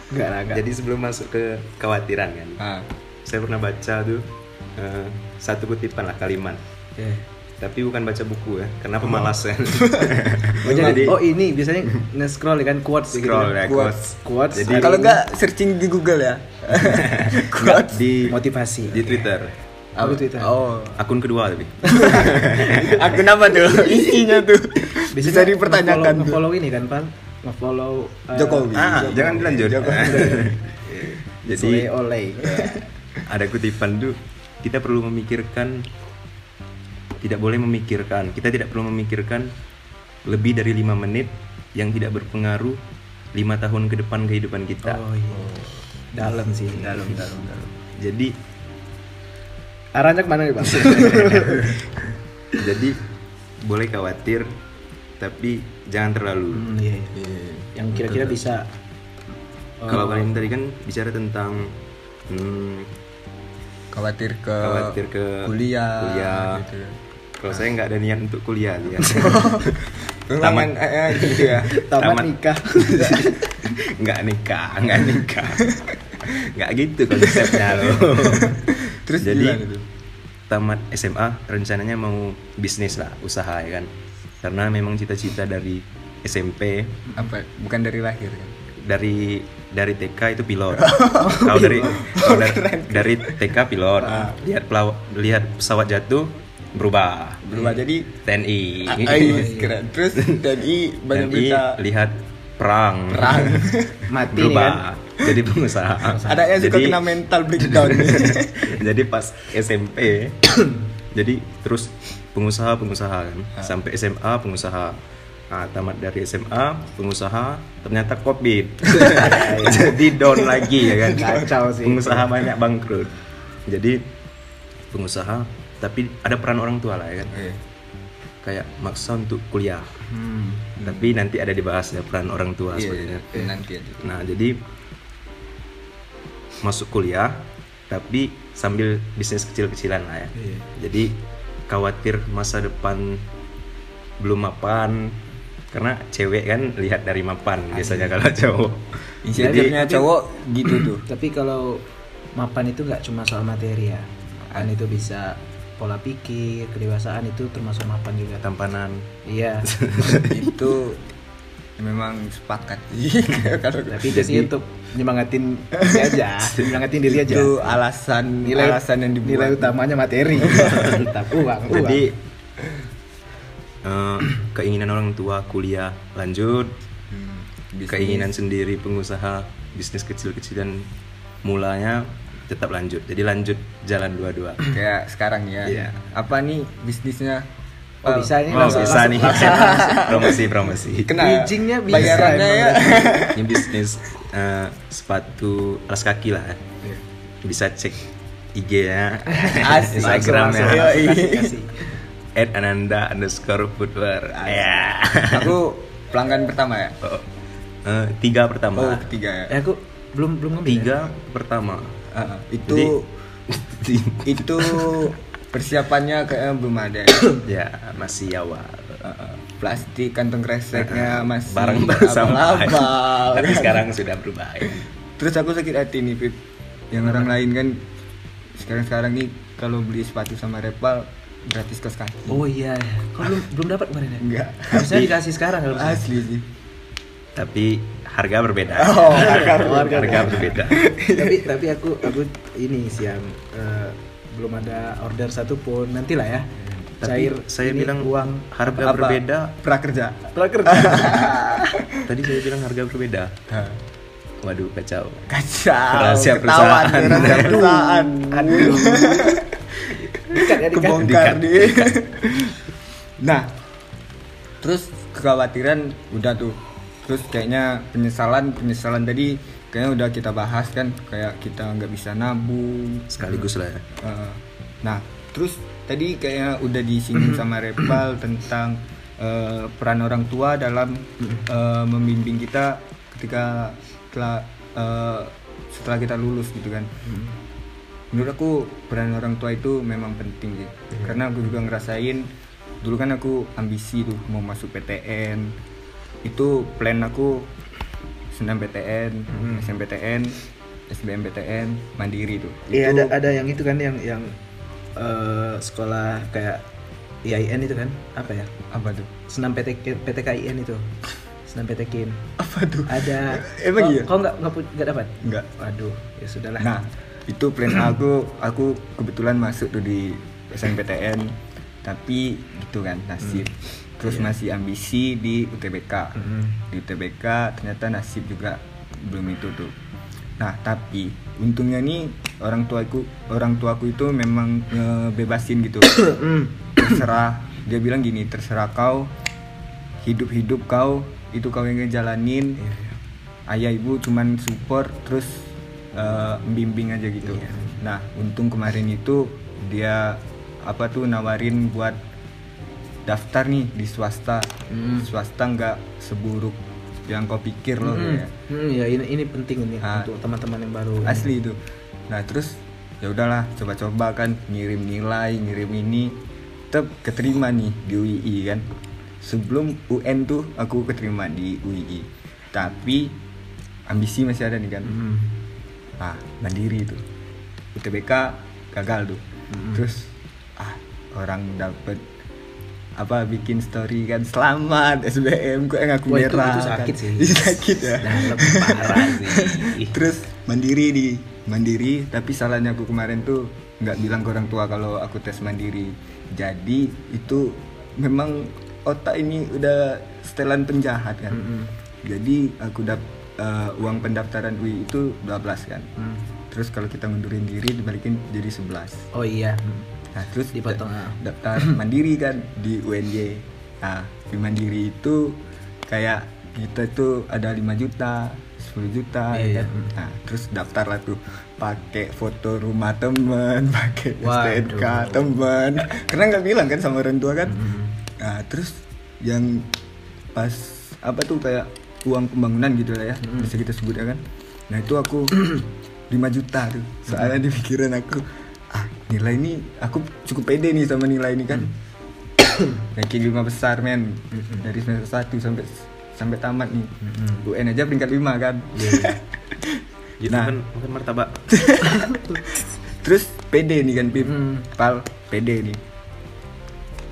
Enggak lah enggak jadi sebelum masuk ke kekhawatiran kan ah. saya pernah baca tuh eh, satu kutipan lah kalimat. Oke. tapi bukan baca buku ya karena pemalas kan. *laughs* Oh, jadi, oh ini biasanya nge-scroll ya kan quotes gitu scroll kan. ya Quotes. quotes. Quotes. Jadi- kalau ini nggak searching di Google ya? Nggak, di motivasi. di Twitter Apa Twitter? oh akun kedua tapi *laughs* aku nama tuh isinya tuh bisa Biasanya dipertanyakan tuh. Nge-follow ini kan, Pan. Nge-follow eh, Jokowi. ah Jokowi. jangan dilanjut Jokowi. *laughs* jadi Sule Oleh. ada kutipan tuh kita perlu memikirkan tidak boleh memikirkan kita tidak perlu memikirkan lebih dari lima menit yang tidak berpengaruh lima tahun ke depan kehidupan kita Oh iya. Dalam sih, dalam dalam dalam. jadi Arahnya ke mana nih, Bang? *laughs* jadi boleh khawatir tapi jangan terlalu Hmm, iya, iya. Iya. Yang kira-kira bisa eh, kalau kalian tadi kan bicara tentang hmm, khawatir ke khawatir ke kuliah, kuliah. gitu. kalau saya nggak ada niat untuk kuliah ya Memang *laughs* eh, eh, gitu ya. *laughs* tamat tamat. nikah. nggak nikah nggak nikah nggak gitu konsepnya loh Terus jadi tuh? tamat SMA rencananya mau bisnis lah usaha ya kan? Karena memang cita-cita dari SMP apa? Bukan dari lahir kan? dari dari TK itu *laughs* pilot. Kalau dari *laughs* kalau dari, dari TK pilot. Lihat pelaw- lihat pesawat jatuh berubah. Berubah jadi TNI. Ais, *laughs* keren. Terus tadi banyak TNI berita. lihat perang. Perang. Mati nih kan. Jadi pengusaha Ada yang suka Jadi- kena mental breakdown. *laughs* jadi pas SMP *coughs* jadi terus pengusaha pengusaha kan sampai SMA pengusaha nah, tamat dari SMA pengusaha ternyata covid *laughs* *laughs* jadi down lagi ya kan Kacau sih. pengusaha banyak bangkrut jadi pengusaha tapi ada peran orang tua lah ya kan Oke. kayak maksa untuk kuliah Hmm. tapi nanti ada dibahas ya peran orang tua Iya, sebenarnya iya, nanti aja. Nah, jadi masuk kuliah tapi sambil bisnis kecil-kecilan lah ya. Iya. Jadi khawatir masa depan belum mapan karena cewek kan lihat dari mapan biasanya kalau cowok. Jadi- cowok gitu tuh. *clears throat* Tapi kalau mapan itu nggak cuma soal materi ya. Kan itu bisa pola pikir, kedewasaan itu termasuk mapan juga. Tampanan. Iya. *laughs* itu memang sepakat *laughs* kalau Tapi itu sih untuk nyemangatin diri aja, *laughs* nyemangatin diri aja. itu alasan Nilai alasan yang dibuat Nilai utamanya materi. *laughs* Tetap uang, uang. Jadi eh, keinginan orang tua kuliah lanjut, Hmm, bisnis. keinginan sendiri pengusaha bisnis kecil-kecilan mulanya tetap lanjut. Jadi lanjut jalan dua-dua. kayak sekarang ya Iya. apa nih bisnisnya Oh, bisa ini Oh, bisa nih. *laughs* promosi promosi. kena Bridgingnya bisa bayarannya ya Ini bisnis eh, sepatu alas kaki lah. Bisa cek IG-nya, *laughs* Asik. Instagramnya. Langsung, langsung. Yoi. Kasih, kasih. At Ananda underscore footwear. Ya. aku pelanggan pertama ya Oh, eh, tiga oh pertama. ketiga ya Eh, aku belum belum ngambil. ya? Tiga pertama. Ah, itu *laughs* itu persiapannya kayak belum ada ya. *coughs* ya masih awal. uh, plastik kantong kreseknya masih barang sampah abal-abal, *laughs* tapi kan. sekarang sudah berubah ya. terus aku sakit hati nih Pip yang orang lain kan sekarang sekarang nih kalau beli sepatu sama Repal gratis kos kaki Oh iya, kau belum *laughs* belum dapat kemarin ya? enggak Harusnya *laughs* dikasih sekarang harusnya. asli sih tapi harga berbeda Oh, harga harga, berbeda. berbeda tapi tapi aku aku ini siang eh, belum ada order satupun nanti lah ya. tapi Cair saya ini bilang uang harga Apa? berbeda prakerja prakerja. *laughs* tadi saya bilang harga berbeda waduh kacau kacau Rahasia perusahaan. rahasia *laughs* perusahaan Aduh. Dikat ya dikat. kebongkar Dikat. nih nah terus kekhawatiran udah tuh terus kayaknya penyesalan penyesalan tadi kayaknya udah kita bahas kan kayak kita nggak bisa nabung. Sekaligus lah ya. Nah terus tadi kayaknya udah disinggung sama Repal tentang eh, peran orang tua dalam eh, membimbing kita ketika setelah eh, setelah kita lulus gitu kan. Menurut aku peran orang tua itu memang penting sih. Karena aku juga ngerasain dulu kan aku ambisi tuh mau masuk PTN itu plan aku senam PTN SMPTN SBMPTN mandiri tuh Iya Itu- ada ada yang itu kan yang yang eh, sekolah kayak IAIN itu kan apa ya? apa tuh Senam PT PTKIN itu. Senam PTKIN. apa tuh Ada Emang iya? Kau nggak nggak nggak dapat? enggak Waduh, ya sudahlah. Nah, itu plan *clears throat* aku, aku kebetulan masuk tuh di SNPTN, tapi gitu kan nasib. Terus masih ambisi di UTBK. Mm-mm. Di UTBK ternyata nasib juga belum itu tuh. Nah, tapi untungnya nih orang tuaku, orang tuaku itu memang ngebebasin gitu. *coughs* terserah, dia bilang gini, terserah kau hidup-hidup kau itu kau yang ngejalanin Iya, iya. ayah ibu cuman support terus eh, bimbing aja gitu Iya. nah untung kemarin itu dia apa tuh nawarin buat daftar nih di swasta Hmm. swasta nggak seburuk yang kau pikir loh Hmm, ya hmm, ya ini ini penting ini Ah. untuk teman-teman yang baru. asli itu nah terus ya udahlah coba-coba kan ngirim nilai ngirim ini tetap keterima nih di UII kan sebelum UN tuh aku keterima di UII tapi ambisi masih ada nih kan Hmm. ah mandiri itu UTBK gagal tuh Mm-mm. terus ah orang dapet apa bikin story kan selamat SBM kok yang aku Wah, itu- merah itu sakit kan. sih. *laughs* Itu sakit ya Dalam parah sih. *laughs* terus mandiri di mandiri tapi salahnya aku kemarin tuh nggak bilang ke orang tua kalau aku tes mandiri jadi itu memang otak ini udah setelan penjahat kan Mm-mm. jadi aku dap eh, uang pendaftaran UI itu 12 kan Hmm. terus kalau kita mundurin diri dibalikin jadi 11 Oh iya. Hmm. Nah terus Dipotong, da- ah. daftar *clears throat* mandiri kan di UNY nah di mandiri itu kayak kita tuh ada 5 juta 10 juta ya Iya. kan? nah terus daftar lah tuh pakai foto rumah temen *laughs* pakai. STNK temen karena nggak bilang kan sama orang tua kan Hmm. nah terus yang pas apa tuh kayak uang pembangunan gitu lah ya Hmm. bisa kita sebut ya kan nah itu aku *clears throat* 5 juta tuh soalnya di pikiran aku nilai ini aku cukup pede nih sama nilai ini kan. Ranking lima besar men. Hmm. dari semester 1 sampai sampai tamat nih. Hmm. UN aja peringkat 5 kan. Iya, iya. Gitu Nah. kan makan martabak. *laughs* Terus pede nih kan Pip. Hmm. pal pede nih.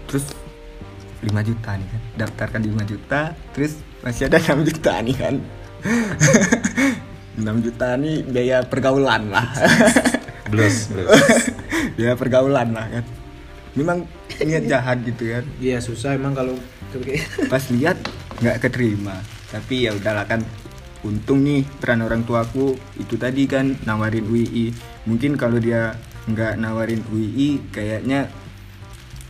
Terus 5 juta nih kan. Daftarkan 5 juta terus masih ada 6 juta nih kan. *laughs* 6 juta nih biaya pergaulan lah *laughs* Blues, blues. biaya *laughs* pergaulan lah kan. Memang niat jahat gitu kan. Iya susah emang kalau *laughs* pas lihat nggak keterima. Tapi ya udahlah kan. Untung nih peran orang tuaku itu tadi kan nawarin UI mungkin kalau dia nggak nawarin UI kayaknya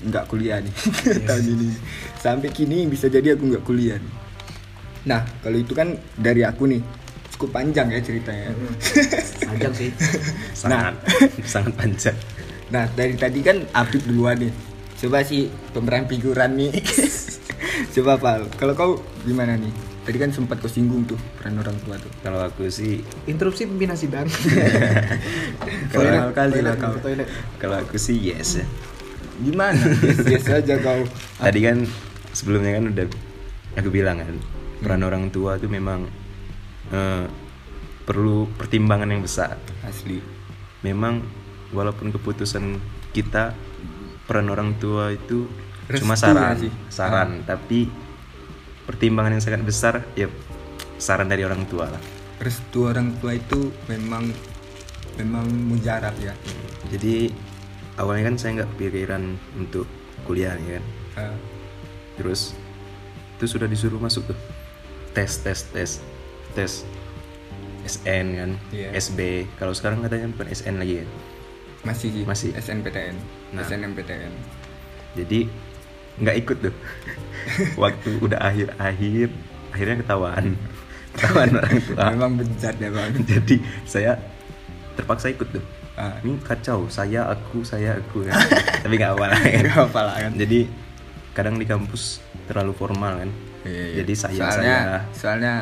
nggak kuliah nih. *laughs* Tahun ini. Sampai kini bisa jadi aku nggak kuliah nih. nah kalau itu kan dari aku nih cukup panjang ya ceritanya. *laughs* Panjang sih. sangat *laughs* sangat panjang. Nah dari tadi kan Apip duluan nih. Coba sih pemeran figuran nih. *laughs* Coba Pal. Kalau kau gimana nih? Tadi kan sempat kau singgung tuh peran orang tua tuh. Kalau aku sih Interupsi pimpinan sidang. Kalau kali lah kau. kalau aku sih yes ya. Gimana? Yes, yes aja kau. Tadi kan sebelumnya kan udah aku bilang kan peran orang tua itu memang eh, perlu pertimbangan yang besar. Asli. Memang walaupun keputusan kita peran orang tua itu Restu cuma ya saran sih? saran. Tapi pertimbangan yang sangat besar ya saran dari orang tua lah. Restu orang tua itu memang memang mujarab ya. Jadi awalnya kan saya nggak pikiran untuk kuliah ya kan? Ah, terus itu sudah disuruh masuk tuh. Tes tes tes tes SN kan Iya. SB kalau sekarang katanya bukan SN lagi kan masih sih. Masih. SNPTN Nah. SNMPTN jadi nggak ikut tuh. *laughs* Waktu udah akhir akhir akhirnya ketahuan. Ketahuan *laughs* orang tua. Memang bejat ya bang. Jadi saya terpaksa ikut tuh. Ah. ini kacau saya aku saya aku kan. *laughs* Tapi nggak apa lah kan Nggak apa lah kan. jadi kadang di kampus terlalu formal kan. Iya, iya. jadi saya soalnya saya. soalnya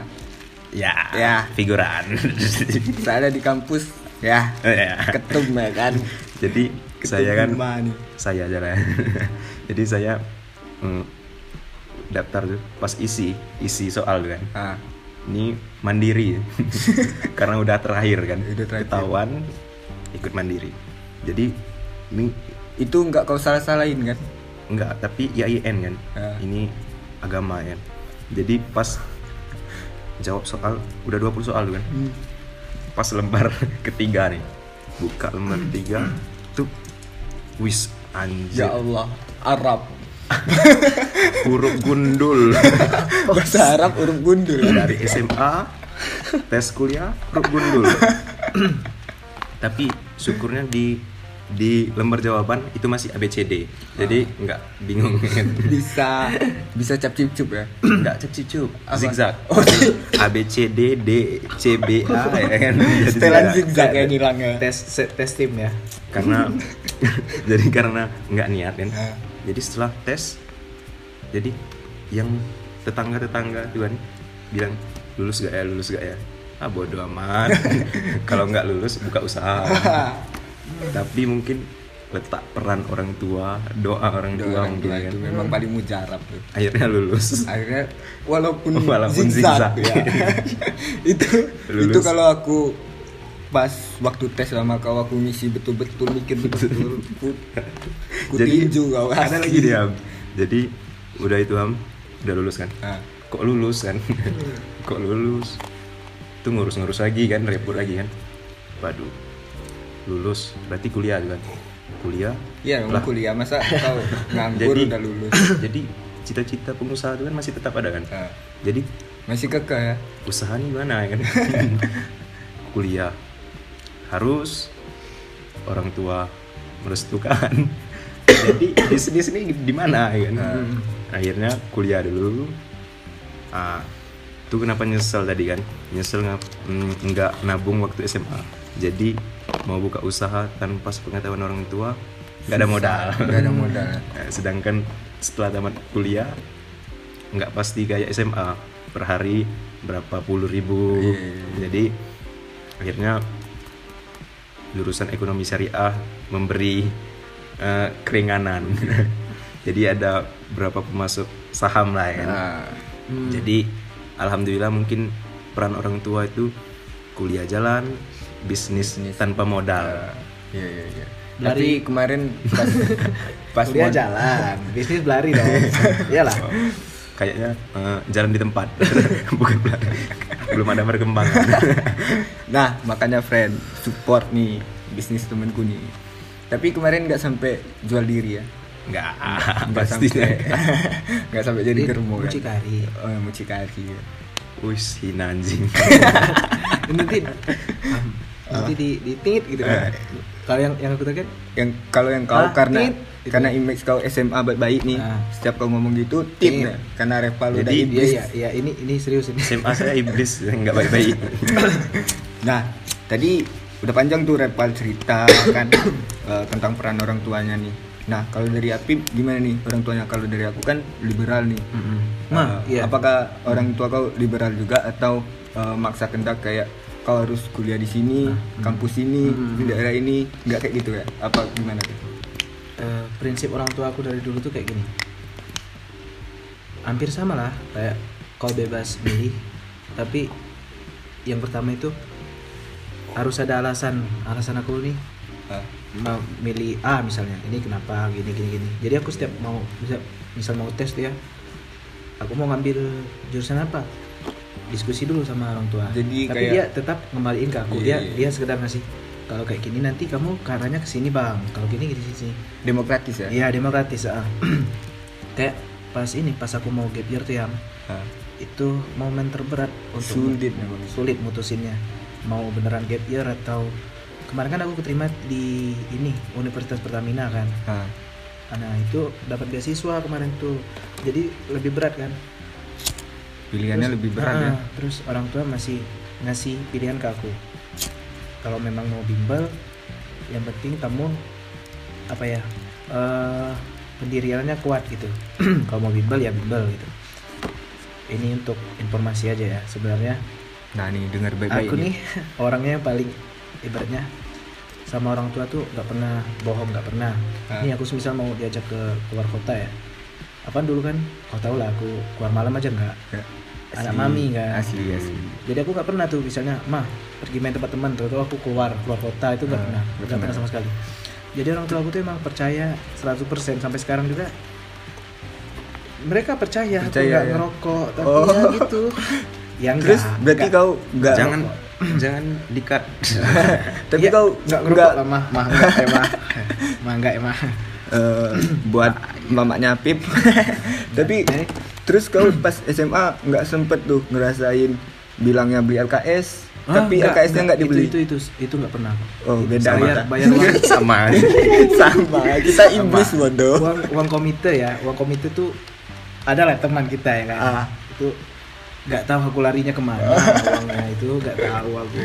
ya Ya. figuran. *laughs* Saya di kampus ya. Ya. ketum ya kan. Jadi saya kan Ketum nih? saya aja lah. *laughs* Jadi saya mm, daftar tuh pas isi isi soal tuh kan. Ah. Ini mandiri. *laughs* Karena udah terakhir kan. Udah terakhir. ketahuan ikut mandiri. Jadi ini itu nggak kau salah salahin kan? Enggak tapi IAIN kan. Ah. ini agama kan jadi pas jawab soal udah 20 soal kan? Pas lembar *laughs* ketiga nih. Buka lembar ketiga tuh wis anjir. Ya Allah Arab. *laughs* Huruf gundul. *laughs* Bahasa Arab huruf gundul dari SMA tes kuliah huruf gundul. Tapi syukurnya di di lembar jawaban itu masih ABCD jadi nggak bingung. *laughs* Bisa bisa cap cip cup ya? Nggak cep cup Apa? zigzag. Oh, *laughs* A B C D D C B A ya kan *laughs* setelan zigzag ya tes se- tes tim ya. Karena jadi karena nggak niat kan Ah. jadi setelah tes jadi yang tetangga tetangga tuh kan bilang lulus gak ya? Lulus gak ya? Ah bodo amat. Kalau nggak lulus buka usaha tapi mungkin letak peran orang tua doa orang Doa tua orang mungkin tua kan. itu memang paling mujarab tuh akhirnya lulus. Akhirnya walaupun, *laughs* Walaupun zigzag, zigzag. ya. *laughs* *laughs* Itu Lulus. itu kalau aku pas waktu tes sama kau aku ngisi betul-betul mikir betul-betul. Ku, ku jadi tinju kau ada lagi dia. Jadi udah itu ham udah lulus kan? Ah. kok lulus kan? Kok lulus? Tuh ngurus-ngurus lagi kan repot lagi kan? Waduh lulus. Berarti kuliah kan kuliah? Iya, Lah. kuliah masa *laughs* kau nganggur Jadi- udah lulus. *coughs* jadi cita-cita pengusaha itu kan masih tetap ada kan? Ah, jadi masih kekeh ya. usaha nih mana ya kan? *laughs* *laughs* Kuliah. Harus orang tua merestukan. *coughs* Jadi bisnis ini di mana ya kan? Akhirnya kuliah dulu. Ah itu kenapa nyesel tadi kan? Nyesel mm, nggak nabung waktu SMA jadi mau buka usaha tanpa sepengetahuan orang tua nggak ada modal. *laughs* Nggak ada modal. Nah, *laughs* sedangkan setelah tamat kuliah nggak pasti kayak SMA per hari berapa puluh ribu. Iya. jadi akhirnya jurusan ekonomi syariah memberi eh, keringanan. *laughs* Jadi ada berapa pemasuk saham lah ya. Kan Ah, jadi alhamdulillah mungkin peran orang tua itu kuliah jalan bisnis tanpa modal Iya, iya, iya. Dari- Tapi kemarin pas *laughs* pas mod- jalan bisnis berlari dong iyalah kayaknya eh, jalan di tempat *laughs* bukan belakang. belum ada perkembangan *laughs* Nah, makanya friend support nih bisnis temenku nih. Tapi kemarin nggak sampai jual diri ya. nggak Nggak pasti sampai nggak sampai jadi germo kan. mucikari. Oh, ya, mucikari. ya. wis hina anjing nanti nanti di di tit gitu kan kalau yang yang aku tahu kan Yang kalau yang kau Ah, karena tit. karena image kau SMA baik-baik nih. Ah. Setiap kau ngomong gitu tit. Ya. Karena Reval udah Jadi, iya iblis. iya iya ini ini serius ini SMA saya iblis *laughs* nggak baik-baik *coughs* Nah, tadi udah panjang tuh Reval cerita kan *coughs* eh, tentang peran orang tuanya nih. Nah, kalau dari Apip gimana nih orang tuanya? Kalau dari aku kan liberal nih. Nah, Eh, iya. Apakah orang tua kau liberal juga atau eh, maksa kendak kayak kau harus kuliah di sini, kampus ini, di daerah ini, nggak kayak gitu ya? Apa gimana tuh? Eh, prinsip orang tua aku dari dulu tuh kayak gini. Hampir sama lah kayak kau bebas milih tapi yang pertama itu harus ada alasan. Alasan aku nih Ah, mau milih A misalnya ini kenapa gini gini gini. Jadi aku setiap mau misal, misal mau tes tuh ya aku mau ngambil jurusan apa diskusi dulu sama orang tua. Jadi tapi kayak- dia tetap ngembaliin ke aku. Iya, dia iya. dia sekedar ngasih kalau kayak gini nanti kamu ke arahnya ke sini bang. Kalau gini gini sini demokratis ya? Iya demokratis ah. *clears throat* kayak pas ini pas aku mau gap year tuh yang Ah, itu momen terberat untuk sulit memang sulit mutusinnya. Mau beneran gap year atau kemarin kan aku keterima di ini Universitas Pertamina kan. Ah, nah itu dapat beasiswa kemarin tuh. Jadi lebih berat kan pilihannya Terus- lebih berat Ah, ya terus orang tua masih ngasih pilihan ke aku. Kalau memang mau bimbel yang penting kamu apa ya eh pendiriannya kuat gitu. *clears throat* Kalau mau bimbel ya bimbel gitu. Ini untuk informasi aja ya sebenarnya. Nah nih dengar baik-baik aku nih. *laughs* orangnya yang paling ibaratnya sama orang tua tuh nggak pernah bohong nggak pernah. Ah. ini aku misal mau diajak ke keluar kota ya. Apa dulu kan? Kau tau lah aku keluar malam aja nggak. Ya, anak mami kan? asli asli. Jadi aku nggak pernah tuh misalnya mah pergi main tempat teman tuh aku keluar keluar kota itu nggak Ah, pernah nggak nggak pernah. sama sekali. Jadi orang tua aku tuh emang percaya 100% sampai sekarang juga mereka percaya, aku Percaya, nggak ya? ngerokok tapi Oh. ya gitu. Yang terus berarti kau nggak jangan. jangan dikat *laughs* tapi Iya, kau nggak nggak ngerokok lah mah mah enggak ya mah mah enggak ya mah eh, buat mamanya Pip. *laughs* Tapi Jadi- terus kau pas SMA nggak sempet tuh ngerasain bilangnya beli LKS Ah, tapi LKS-nya nggak. dibeli. itu itu itu nggak pernah. Oh beda bayar bayar uang, *laughs* sama *laughs* sama kita iblis bodoh. Uang uang komite ya. Uang komite tuh ada lah teman kita ya kan? Ah. itu nggak tahu aku larinya ke mana uangnya itu nggak tahu aku.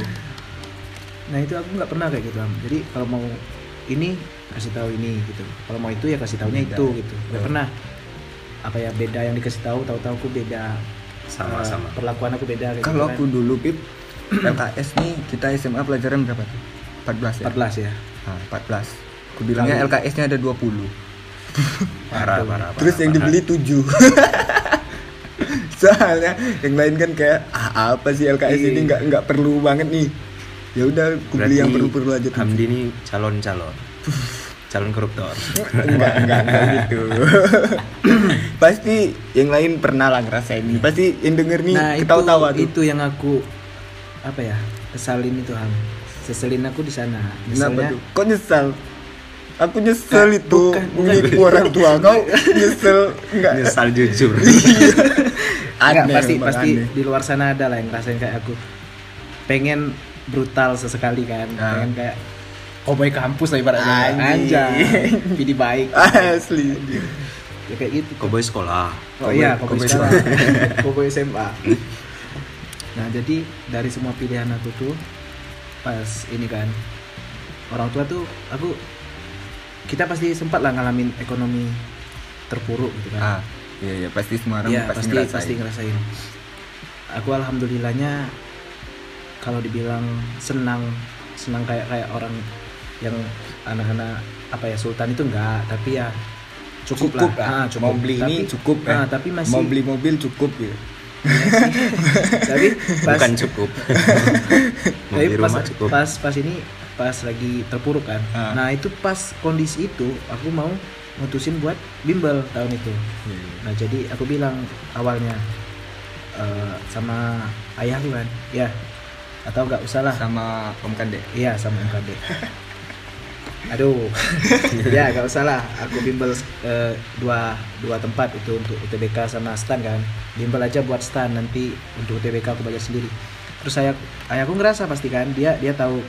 Nah itu aku nggak pernah kayak gitu Am. jadi kalau mau ini kasih tahu ini gitu. Kalau mau itu ya kasih tahunya Beda. itu gitu. Nggak pernah apa ya beda yang dikasih tahu tahu-tahu aku beda. Sama, Eh, sama. perlakuan aku beda kayak kalau gitu aku dulu Pip LKS nih kita SMA pelajaran berapa tuh? 14 ya? Kan. 14 ya. Nah, 14 aku bilangnya LKS-nya ada 20 *laughs* parah parah terus parah, yang parah. dibeli 7 *laughs* soalnya yang lain kan kayak ah, apa sih LKS Iya. ini? Nggak nggak perlu banget nih. Ya udah aku beli yang Berarti perlu-perlu aja tuh. Hamdi ini calon calon *laughs* calon koruptor. Enggak enggak enggak gitu. *laughs* Pasti yang lain pernah lah ngerasain nih pasti yang denger nih nah itu ketawa-tawa tuh. itu yang aku apa ya kesalin itu ham. Seselin aku di sana. Kenapa misalnya tuh? Kok nyesal aku nyesel Nah, itu. Menipu orang tua *laughs* kau. Nyesel enggak. Nyesal jujur. *laughs* Enggak, Aneh, pasti pasti aneh. di luar sana ada lah yang ngerasain kayak aku. Pengen brutal sesekali kan. Ah. pengen kayak cowboy kampus lah ibaratnya. Anjing. anjay pidi baik. Asli. Ya kayak gitu. Koboi sekolah. Oh iya Cowboy- cowboy *laughs* cowboy sekolah. Cowboy SMA nah jadi dari semua pilihan aku tuh pas ini kan orang tua tuh aku kita pasti sempat lah ngalamin ekonomi terpuruk gitu kan. Ah iya iya pasti semua orang Iya pasti, pasti ngerasain. pasti ngerasain. Aku alhamdulillahnya kalau dibilang senang senang kayak kayak orang yang anak-anak apa ya sultan itu enggak tapi ya cukup, cukup, lah, Ah, lah mau beli Tapi- ini cukup ya ah, tapi masih mau beli mobil cukup ya. *laughs* Tapi pas bukan cukup. *laughs* Tapi pas, rumah cukup. pas pas ini pas lagi terpuruk kan. Ah. nah itu pas kondisi itu aku mau mutusin buat bimbel tahun itu. Nah jadi aku bilang awalnya eh, sama ayahku kan, ya atau nggak usah lah, sama Om Kande. Iya sama MKD. *laughs* Aduh, *laughs* ya nggak usah lah. Aku bimbel eh, dua dua tempat itu untuk UTBK sama stan kan. Bimbel aja buat stan nanti untuk UTBK aku bayar sendiri. Terus ayah ayahku ngerasa pasti kan dia dia tahu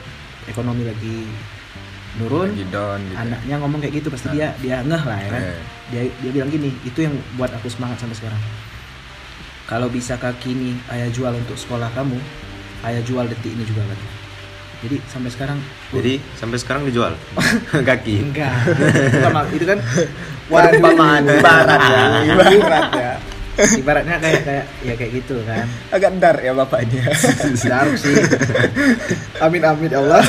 ekonomi lagi nurun, lagi down gitu anaknya ngomong kayak gitu pasti dia dia ngeh lah ya kan Eh. dia dia bilang gini itu yang buat aku semangat sampai sekarang kalau bisa kaki ini ayah jual untuk sekolah kamu ayah jual detik ini juga kan jadi sampai sekarang jadi sampai sekarang dijual? *laughs* Kaki? Enggak. *laughs* Itu kan, *laughs* Perumpamaan, ibarat ya, ibarat ya. Ibaratnya kayak kayak ya kayak gitu kan. Agak dar ya bapaknya. Dark sih. Amin amin ya Allah.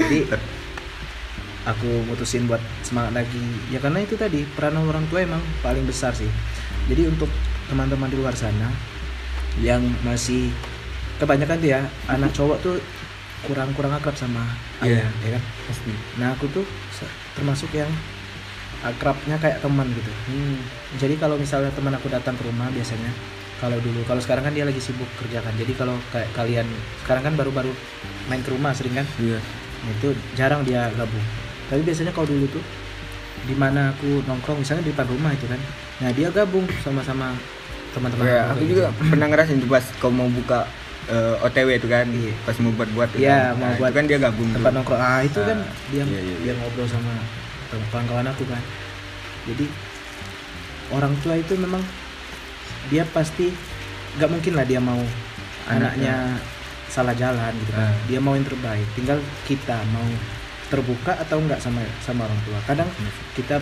Jadi aku mutusin buat semangat lagi. Ya karena itu tadi peranan orang tua emang paling besar sih. Jadi untuk teman-teman di luar sana yang masih kebanyakan tuh ya anak cowok tuh kurang-kurang akrab sama ayah ya kan? Pasti. Nah aku tuh termasuk yang akrabnya kayak teman gitu. Hmm. jadi kalau misalnya teman aku datang ke rumah biasanya kalau dulu kalau sekarang kan dia lagi sibuk kerjakan jadi kalau kayak kalian sekarang kan baru-baru main ke rumah sering kan? Iya. Nah, itu jarang dia gabung. Tapi biasanya kalau dulu tuh di mana aku nongkrong misalnya di depan rumah itu kan nah dia gabung sama-sama teman-teman Kayak aku juga gitu. pernah ngerasain tuh pas kau mau buka eh, OTW itu kan Iya. pas mau buat buat Iya, mau buat itu kan dia gabung tempat nongkrong. Ah itu kan Ah, dia iya, iya, dia ngobrol sama kawan-kawan aku kan. Jadi orang tua itu memang dia pasti nggak mungkin lah dia mau anaknya, salah jalan gitu kan. Ah. dia mau yang terbaik. Tinggal kita mau terbuka atau enggak sama sama orang tua. Kadang Iya. kita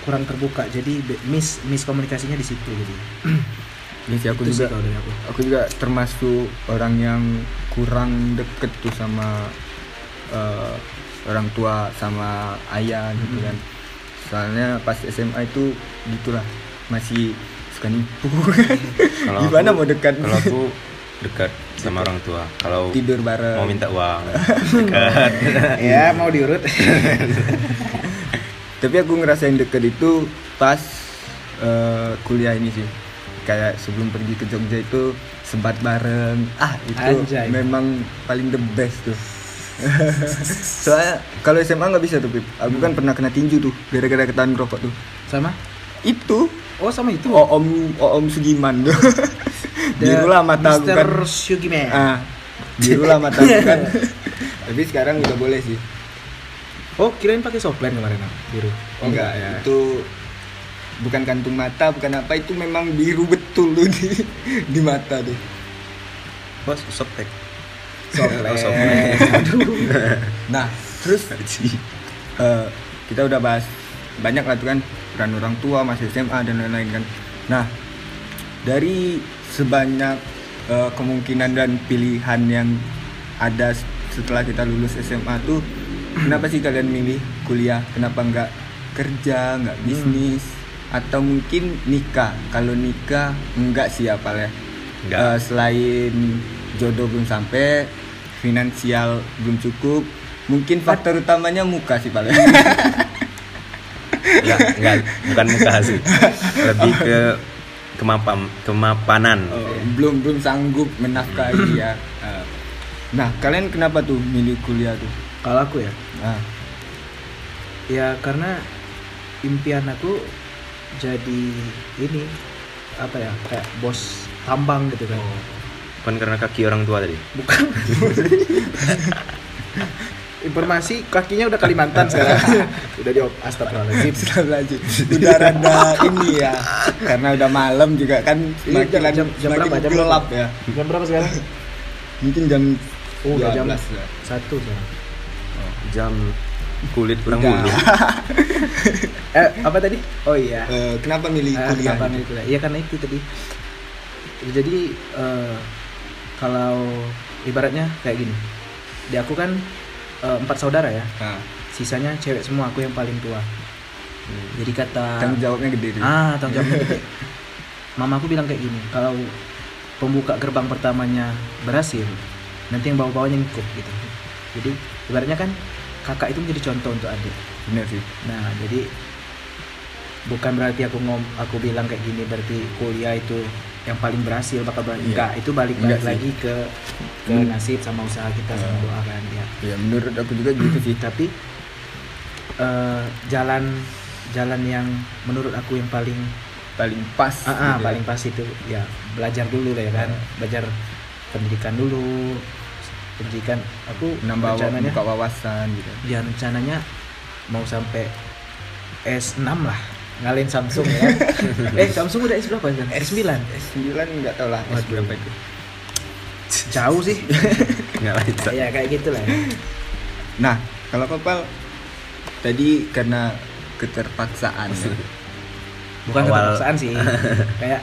kurang terbuka. Jadi be- miss miskomunikasinya di situ. Jadi *clears throat* Iya sih aku Itu sih juga kalau dari aku. aku juga termasuk orang yang kurang deket tuh sama eh, orang tua sama ayah gitu Hmm. kan. Soalnya pas SMA itu gitulah masih suka nipu. Kalau *laughs* gimana aku- mau dekat? Kalau aku *laughs* dekat sama orang tua. Kalau tidur bareng. mau minta uang *laughs* dekat. ya mau diurut. Tapi aku ngerasain deket itu pas eh, kuliah ini sih kayak sebelum pergi ke Jogja itu sempat bareng. Ah itu Anjay. memang paling the best tuh. *laughs* Soalnya kalau SMA nggak bisa tuh Pip. Aku kan pernah kena tinju tuh gara-gara ketahuan rokok tuh. Sama? Itu. Oh sama itu? Om om Sugiman tuh. *laughs* *laughs* Biru lah mata aku Mr. kan. Sugiman. Ah biru lah mata aku kan. Tapi sekarang udah boleh sih. Oh kirain pakai softline kemarin biru. Oh, enggak ya itu bukan kantung mata bukan apa itu memang biru betul tuh di di mata tuh. Bos, softtek. softline Oh, *laughs* nah terus *laughs* eh, kita udah bahas banyak lah tuh kan peran orang tua masih SMA dan lain-lain kan. Nah dari sebanyak eh, kemungkinan dan pilihan yang ada setelah kita lulus SMA tuh kenapa sih kalian milih kuliah? Kenapa nggak kerja nggak bisnis atau mungkin nikah. Kalau nikah enggak sih apalnya Enggak. Eh, selain jodoh belum sampai finansial belum cukup mungkin faktor utamanya muka sih paling Ya, enggak, bukan muka sih. Lebih ke kemapan kemapanan. Oh, belum belum sanggup menafkahi ya. *clears throat* Eh, nah kalian kenapa tuh milih kuliah tuh? Kalau aku ya? Nah, ya karena impian aku jadi ini apa ya kayak bos tambang gitu kan Bukan karena kaki orang tua tadi. bukan *laughs* informasi kakinya udah Kalimantan sekarang *laughs* udah di astagfirullahaladzim Astagfirullahaladzim. udah rada ini ya karena udah malam juga kan Iya, semakin jam- jam- jam berapa? Jam gelap berapa? ya jam berapa sekarang mungkin jam oh udah jam 12 lah. satu sekarang Jam kulit kurang bulu. *laughs* eh apa tadi oh iya Eh, kenapa milih Ah, kuliah kenapa gitu? milih kuliah? Iya karena itu tadi. Jadi eh, kalau ibaratnya kayak gini, di aku kan eh, empat saudara ya, Nah, sisanya cewek semua, aku yang paling tua. Jadi kata tanggung jawabnya gede tuh ah tanggung jawabnya gede. Mama aku bilang kayak gini, kalau pembuka gerbang pertamanya berhasil, nanti yang bawa-bawanya ngikut gitu. Jadi ibaratnya kan kakak itu menjadi contoh untuk adik. bener sih Nah, jadi bukan berarti aku ngom aku bilang kayak gini berarti kuliah itu yang paling berhasil bakal berhasil. Iya. Enggak, itu balik Enggak balik sih. lagi ke ke Hmm. nasib sama usaha kita sama Hmm. doa kan ya. ya menurut aku juga gitu sih *clears throat* Tapi eh, jalan jalan yang menurut aku yang paling paling pas ah, ah, gitu ya. paling pas itu ya belajar dulu lah ya kan. Hmm. Belajar pendidikan dulu. Pendidikan aku nambah rencananya buka wawasan gitu ya rencananya mau sampai S6 lah ngalahin Samsung ya. *laughs* Eh Samsung udah S berapa kan S9 S9 nggak tahu lah S berapa itu. Jauh sih. *laughs* Enggak lah itu. ya kayak gitu lah ya. nah kalau kapal tadi karena keterpaksaan ya. bukan Awal- keterpaksaan sih *laughs* kayak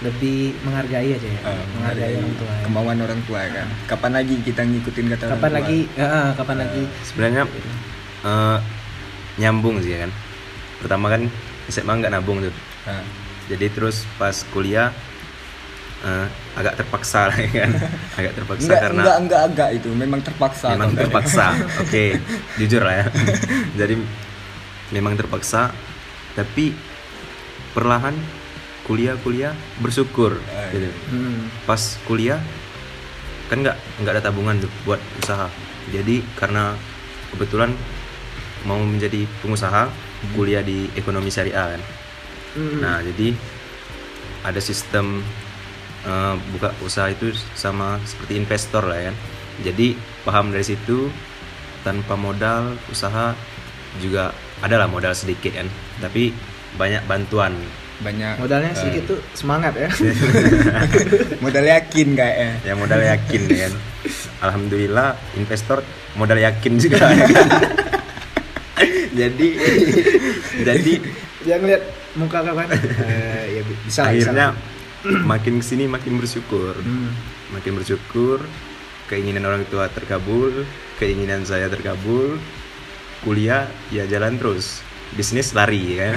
lebih menghargai aja ya Eh, menghargai orang tua ya. kemauan orang tua ya kan. Kapan lagi kita ngikutin kata orang kapan tua? lagi? Ah, kapan lagi? Sebenarnya eh, nyambung sih ya kan. Pertama kan SMA nggak nabung tuh Ah. jadi terus pas kuliah eh, agak terpaksa lah *laughs* ya kan agak terpaksa enggak, karena enggak enggak agak itu memang terpaksa memang terpaksa *laughs* oke jujur lah ya *laughs* jadi memang terpaksa tapi perlahan kuliah kuliah bersyukur Ah, gitu. Hmm. pas kuliah kan nggak nggak ada tabungan tuh buat usaha jadi karena kebetulan mau menjadi pengusaha kuliah di ekonomi syariah kan? Hmm. nah jadi ada sistem eh, buka usaha itu sama seperti investor lah ya kan? Jadi paham dari situ tanpa modal usaha juga adalah modal sedikit kan? Tapi banyak bantuan. Banyak. Modalnya eh, sedikit tuh semangat ya. *laughs* Modal yakin kayaknya. Ya modal yakin ya kan? *laughs* Alhamdulillah investor modal yakin juga ya kan *laughs* *laughs* jadi *laughs* jadi dia ngeliat muka kawan *laughs* eh, ya bi- bisa bisa. Akhirnya lah. *clears throat* makin ke sini makin bersyukur. Hmm. makin bersyukur keinginan orang tua terkabul keinginan saya terkabul. Kuliah ya jalan terus. Bisnis lari ya kan?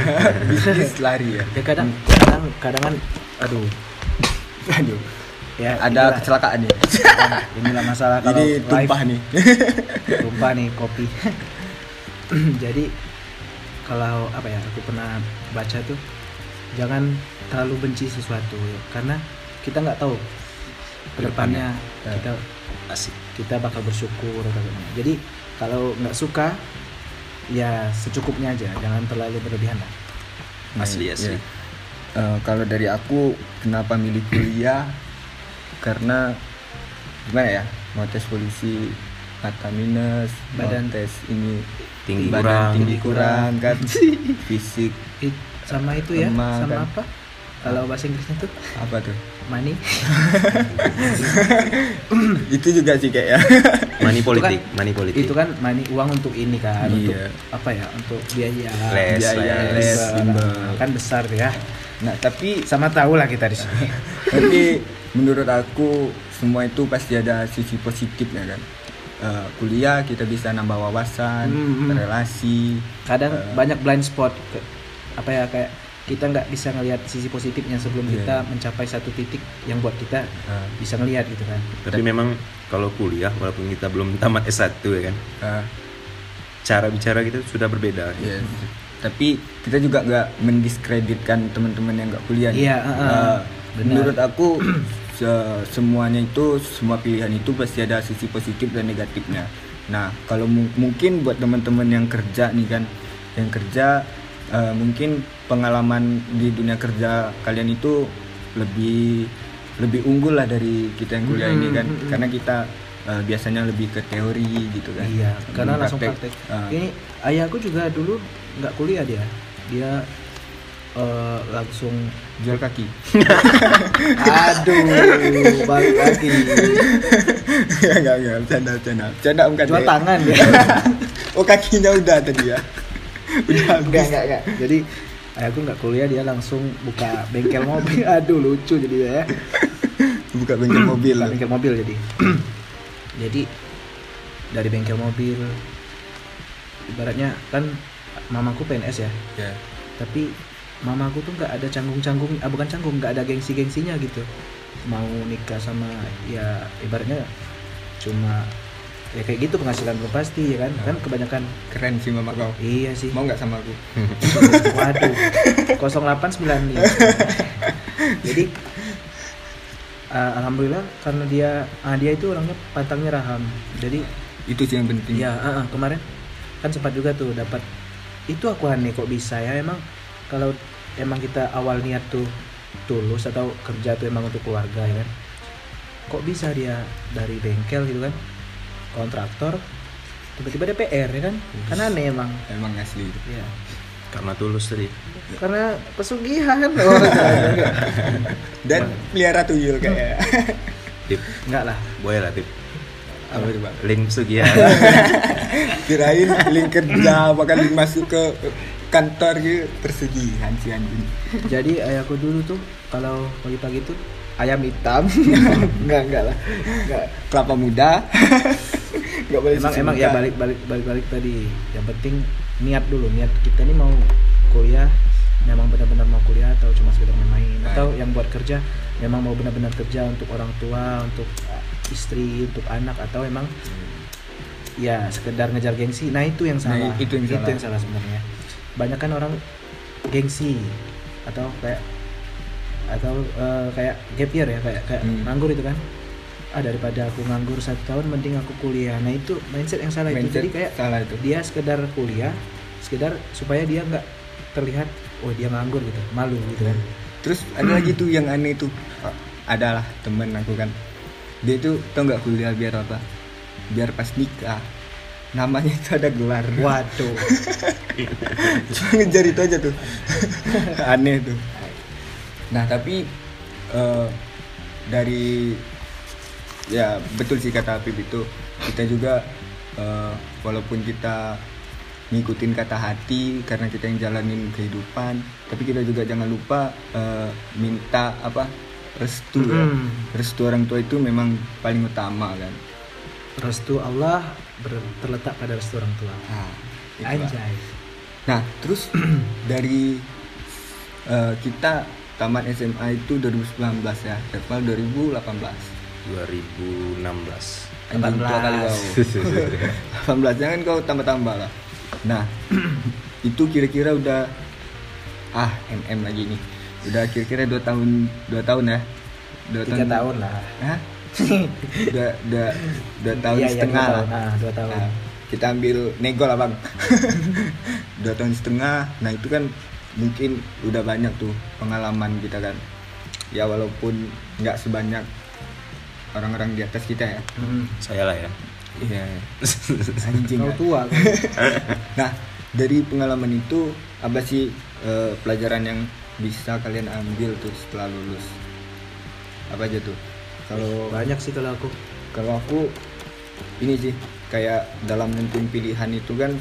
Bisnis lari ya. Ya kadang kadang kadang kan aduh. Aduh. Ya ada inilah- kecelakaan nih inilah masalah kalau ini tumpah live- nih. Tumpah nih kopi *clears throat* jadi kalau apa ya aku pernah baca tuh jangan terlalu benci sesuatu ya. karena kita nggak tahu ke depannya Ya. kita asik kita bakal bersyukur atau gimana. jadi kalau nggak suka ya secukupnya aja jangan terlalu berlebihan lah asli Iya. asli Eh, kalau dari aku kenapa milih kuliah karena gimana ya mau tes polisi mata minus Badan. tes ini Tinggi badan kurang. tinggi kurang kan? *laughs* Fisik Ih, sama itu ya Lemah, sama kan. apa? Kalau bahasa Inggrisnya tuh? Apa tuh? Money. *laughs* Itu juga sih kayak ya. *laughs* Money kan- politik money politik. itu kan money uang untuk ini kan untuk Iya. apa ya untuk biaya. Les, biaya les. les kan besar ya. Nah tapi sama tahu lah kita di sini. Tapi menurut aku semua itu pasti ada sisi positifnya kan Eh, kuliah kita bisa nambah wawasan Hmm, hmm. relasi kadang Eh. banyak blind spot apa ya kayak kita nggak bisa ngelihat sisi positifnya sebelum Iya. kita mencapai satu titik yang buat kita eh, bisa ngelihat gitu kan tapi memang kalau kuliah walaupun kita belum tamat S1 ya kan eh, cara bicara kita sudah berbeda Yes. Tapi kita juga nggak mendiskreditkan teman-teman yang nggak kuliah. Iya, uh, uh, benar. menurut aku se- semuanya itu semua pilihan itu pasti ada sisi positif dan negatifnya. Nah, kalau mu- mungkin buat teman-teman yang kerja nih kan, yang kerja eh, mungkin pengalaman di dunia kerja kalian itu lebih lebih unggul lah dari kita yang kuliah ini kan, Hmm, hmm, hmm. karena kita eh, biasanya lebih ke teori gitu kan. iya karena Belum langsung praktek Ah. ini ayahku juga dulu nggak kuliah dia dia eh, langsung jual kaki. *laughs* aduh balik lagi Enggak, enggak, bercanda, bercanda. Bercanda Om Kade. jual tangan dia Oh, kakinya udah tadi ya. *laughs* Udah enggak habis. enggak enggak jadi ayahku nggak kuliah dia langsung buka bengkel mobil *laughs* aduh lucu jadi dia ya Buka bengkel mobil. Buka bengkel mobil jadi *clears throat* jadi dari bengkel mobil ibaratnya kan mamaku PNS ya Ya. tapi mamaku tuh nggak ada canggung-canggung ah bukan canggung nggak ada gengsi-gengsinya gitu mau nikah sama ya ibaratnya cuma ya kayak gitu penghasilan belum pasti ya kan kan kebanyakan Keren sih mama kau. iya sih Mau nggak sama aku? *laughs* waduh 089 nih jadi uh, alhamdulillah karena dia ah, dia itu orangnya pantangnya raham jadi Itu sih yang penting. Iya, ah, ah, kemarin kan sempat juga tuh dapat itu aku aneh kok bisa ya emang kalau emang kita awal niat tuh tulus atau kerja tuh emang untuk keluarga ya kan? Kok bisa dia dari bengkel gitu kan? Kontraktor tiba-tiba DPR ya kan? Kan aneh emang. Emang asli. Itu. ya karena tulus tadi karena pesugihan. Oh. Dan pelihara tuyul kayak. tip. Enggak lah. Boleh lah tip. Apa coba? link sugihan *laughs* Kirain link kerja bahkan link masuk ke kantor gitu persegihan si anjing. jadi ayahku dulu tuh kalau pagi-pagi tuh ayam hitam. *laughs* Enggak enggak lah. Enggak. Kelapa muda. *laughs* Enggak boleh emang emang muda. ya balik balik balik balik tadi. Yang penting niat dulu. Niat kita ini mau kuliah memang benar-benar mau kuliah atau cuma sekedar main-main? Nah. atau yang buat kerja memang mau benar-benar kerja untuk orang tua untuk istri untuk anak? Atau emang ya sekedar ngejar gengsi? Nah itu yang Nah, salah. itu yang salah. sebenarnya banyak kan orang gengsi atau kayak atau eh, kayak gap year ya kayak kayak Hmm. nganggur itu kan. Ah daripada aku nganggur satu tahun mending aku kuliah. Nah itu mindset yang salah itu. Mindset jadi kayak salah itu. dia sekedar kuliah sekedar supaya dia nggak terlihat oh dia nganggur gitu. Malu gitu kan. Terus ada lagi tuh yang aneh Ah, adalah temen aku kan. Dia itu tau nggak kuliah biar apa? Biar pas nikah namanya itu ada gelar. Waduh. *laughs* Cuma ngejar itu aja tuh. *laughs* Aneh tuh. Nah tapi eh, dari ya betul sih kata Apip itu. Kita juga eh, walaupun kita ngikutin kata hati karena kita yang jalanin kehidupan tapi kita juga jangan lupa eh, minta apa restu ya. Mm. restu orang tua itu memang paling utama kan. Restu Allah terletak pada restu orang tua nah, anjay Nah, terus *clears throat* dari eh, kita tamat SMA itu 2019 ya, Jadwal 2018. 2016 Anjing tua kali kau. *laughs* 18 jangan kau tambah-tambah lah. Nah, *clears throat* itu kira-kira udah ah MM lagi nih. Udah kira-kira 2 tahun 2 tahun ya. 2 tiga tahun lah Hah? *laughs* udah udah udah tahun Iya, iya, setengah dua lah. tahun. Ah, dua tahun. Nah, kita ambil nego lah bang. *laughs* dua tahun setengah. Nah itu kan mungkin udah banyak tuh pengalaman kita kan. Ya walaupun nggak sebanyak orang-orang di atas kita ya. Hmm. saya lah ya Iya. *laughs* Anjing. kau tua kan? Nah dari pengalaman itu apa sih eh, pelajaran yang bisa kalian ambil tuh setelah lulus? Apa aja tuh? Kalau banyak sih kalau aku. kalau aku ini sih kayak dalam nentuin pilihan itu kan